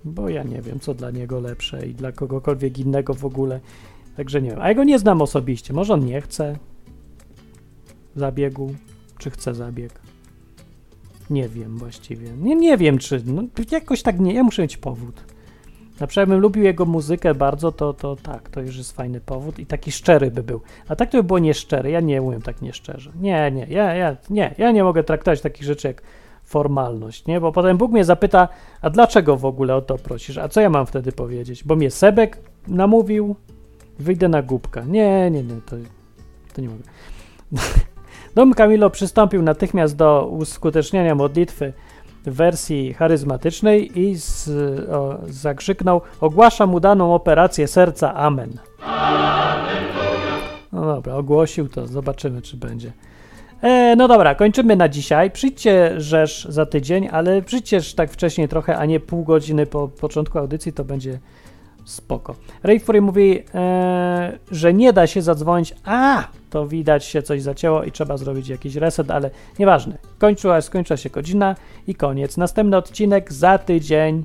bo ja nie wiem, co dla niego lepsze i dla kogokolwiek innego w ogóle. Także nie wiem. A go nie znam osobiście. Może on nie chce zabiegu, czy chce zabieg. Nie wiem właściwie. Nie, nie wiem, czy. No, jakoś tak nie. Ja muszę mieć powód. Na przykład bym lubił jego muzykę bardzo, to, to tak, to już jest fajny powód i taki szczery by był. A tak to by było nieszczere. Ja nie umiem tak nieszczerze. Nie, nie, ja, ja, nie, ja nie mogę traktować takich rzeczy jak formalność, nie? Bo potem Bóg mnie zapyta, a dlaczego w ogóle o to prosisz? A co ja mam wtedy powiedzieć? Bo mnie Sebek namówił, wyjdę na głupka. Nie, nie, nie, to, to nie mogę. Dom Camilo przystąpił natychmiast do uskuteczniania modlitwy wersji charyzmatycznej i z, o, zakrzyknął: Ogłaszam udaną operację serca. Amen. No dobra, ogłosił to, zobaczymy, czy będzie. E, no dobra, kończymy na dzisiaj. Przyjdźcie rzesz za tydzień, ale przyjdźcie tak wcześniej trochę, a nie pół godziny po początku audycji, to będzie spoko. Ray Fury mówi, e, że nie da się zadzwonić. A, to widać się coś zacięło i trzeba zrobić jakiś reset, ale nieważne. Kończyła, skończyła się godzina i koniec. Następny odcinek za tydzień.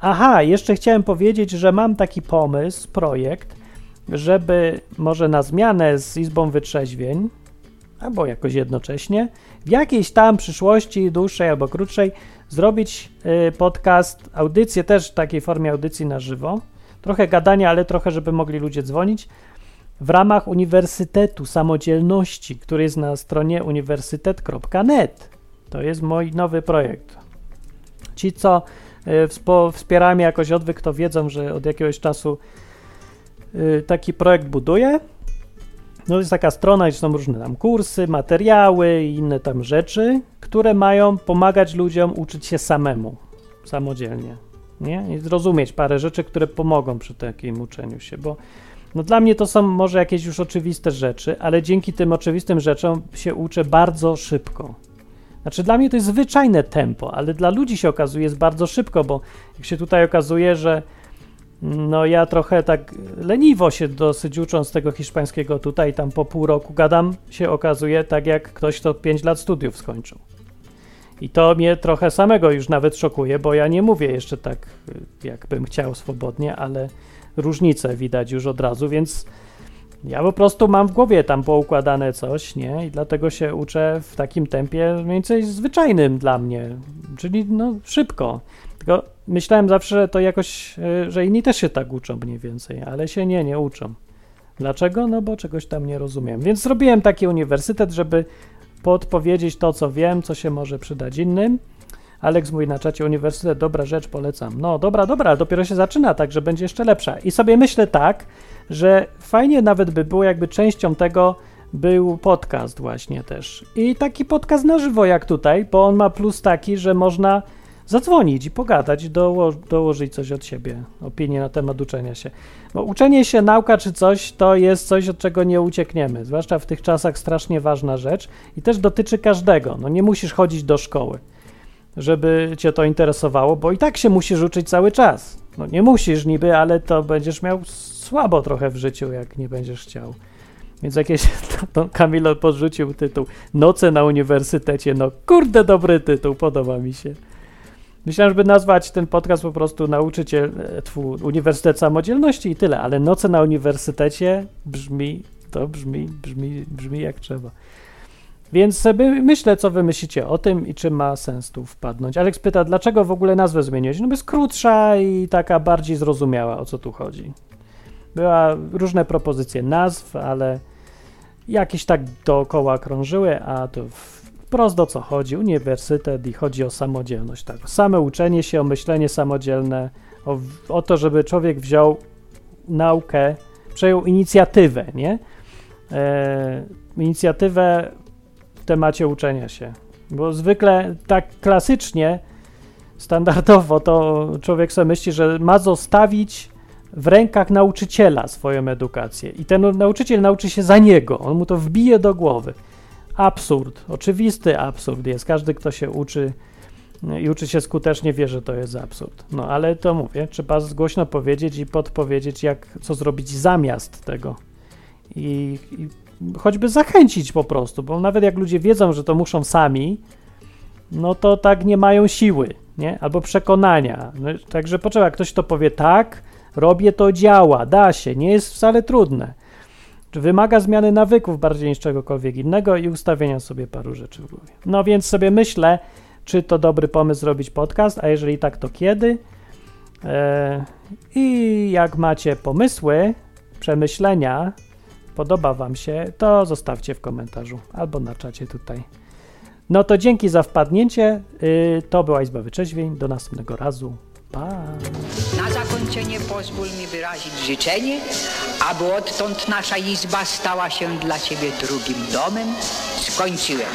Aha, jeszcze chciałem powiedzieć, że mam taki pomysł, projekt, żeby może na zmianę z Izbą Wytrzeźwień, albo jakoś jednocześnie, w jakiejś tam przyszłości, dłuższej albo krótszej, zrobić y, podcast, audycję też w takiej formie audycji na żywo. Trochę gadania, ale trochę, żeby mogli ludzie dzwonić. W ramach Uniwersytetu Samodzielności, który jest na stronie uniwersytet.net. To jest mój nowy projekt. Ci, co wspo- wspierają mnie jakoś odwyk, to wiedzą, że od jakiegoś czasu y, taki projekt buduję. No jest taka strona, gdzie są różne tam kursy, materiały i inne tam rzeczy, które mają pomagać ludziom uczyć się samemu, samodzielnie, nie? I zrozumieć parę rzeczy, które pomogą przy takim uczeniu się, bo no dla mnie to są może jakieś już oczywiste rzeczy, ale dzięki tym oczywistym rzeczom się uczę bardzo szybko. Znaczy dla mnie to jest zwyczajne tempo, ale dla ludzi się okazuje jest bardzo szybko, bo jak się tutaj okazuje, że no ja trochę tak leniwo się dosyć ucząc tego hiszpańskiego tutaj, tam po pół roku gadam, się okazuje tak jak ktoś, kto 5 lat studiów skończył. I to mnie trochę samego już nawet szokuje, bo ja nie mówię jeszcze tak, jakbym chciał swobodnie, ale różnice widać już od razu, więc ja po prostu mam w głowie tam poukładane coś, nie? I dlatego się uczę w takim tempie mniej więcej zwyczajnym dla mnie, czyli no szybko. Tylko myślałem zawsze, że to jakoś, y, że inni też się tak uczą mniej więcej, ale się nie, nie uczą. Dlaczego? No bo czegoś tam nie rozumiem. Więc zrobiłem taki uniwersytet, żeby podpowiedzieć to, co wiem, co się może przydać innym. Alex mówi na czacie, uniwersytet, dobra rzecz, polecam. No dobra, dobra, dopiero się zaczyna, także będzie jeszcze lepsza. I sobie myślę tak, że fajnie nawet by było, jakby częścią tego był podcast właśnie też. I taki podcast na żywo jak tutaj, bo on ma plus taki, że można zadzwonić i pogadać, doło, dołożyć coś od siebie, opinię na temat uczenia się. Bo uczenie się, nauka czy coś, to jest coś, od czego nie uciekniemy, zwłaszcza w tych czasach strasznie ważna rzecz i też dotyczy każdego. No nie musisz chodzić do szkoły. Żeby cię to interesowało, bo i tak się musisz uczyć cały czas. No nie musisz niby, ale to będziesz miał słabo trochę w życiu, jak nie będziesz chciał. Więc jakieś, to, Kamilo podrzucił tytuł Noce na uniwersytecie. No kurde, dobry tytuł, podoba mi się. Myślałem, żeby nazwać ten podcast po prostu Nauczyciel, e, tfu, Uniwersytet Samodzielności i tyle, ale Noce na Uniwersytecie brzmi, to brzmi, brzmi, brzmi jak trzeba. Więc sobie myślę, co wy myślicie o tym i czy ma sens tu wpadnąć. Alex pyta, dlaczego w ogóle nazwę zmieniłeś? No bo jest krótsza i taka bardziej zrozumiała, o co tu chodzi. Była różne propozycje nazw, ale jakieś tak dookoła krążyły, a to wprost o co chodzi. Uniwersytet i chodzi o samodzielność. Tak. Same uczenie się, o myślenie samodzielne, o, o to, żeby człowiek wziął naukę, przejął inicjatywę, nie? E, inicjatywę temacie uczenia się. Bo zwykle tak klasycznie, standardowo to człowiek sobie myśli, że ma zostawić w rękach nauczyciela swoją edukację i ten nauczyciel nauczy się za niego, on mu to wbije do głowy. Absurd, oczywisty absurd jest. Każdy, kto się uczy i uczy się skutecznie, wie, że to jest absurd. No ale to mówię, trzeba głośno powiedzieć i podpowiedzieć, jak co zrobić zamiast tego. I, i choćby zachęcić po prostu, bo nawet jak ludzie wiedzą, że to muszą sami, no to tak nie mają siły, nie? Albo przekonania. No, także potrzeba, ktoś to powie tak, robię to, działa, da się, nie jest wcale trudne. Wymaga zmiany nawyków bardziej niż czegokolwiek innego i ustawienia sobie paru rzeczy w głowie. No więc sobie myślę, czy to dobry pomysł zrobić podcast, a jeżeli tak, to kiedy? Eee, I jak macie pomysły, przemyślenia, podoba Wam się, to zostawcie w komentarzu albo na czacie tutaj. No to dzięki za wpadnięcie. Yy, to była Izba Wyczeźwień. Do następnego razu. Pa! Na zakończenie pozwól mi wyrazić życzenie, aby odtąd nasza izba stała się dla Ciebie drugim domem. Skończyłem.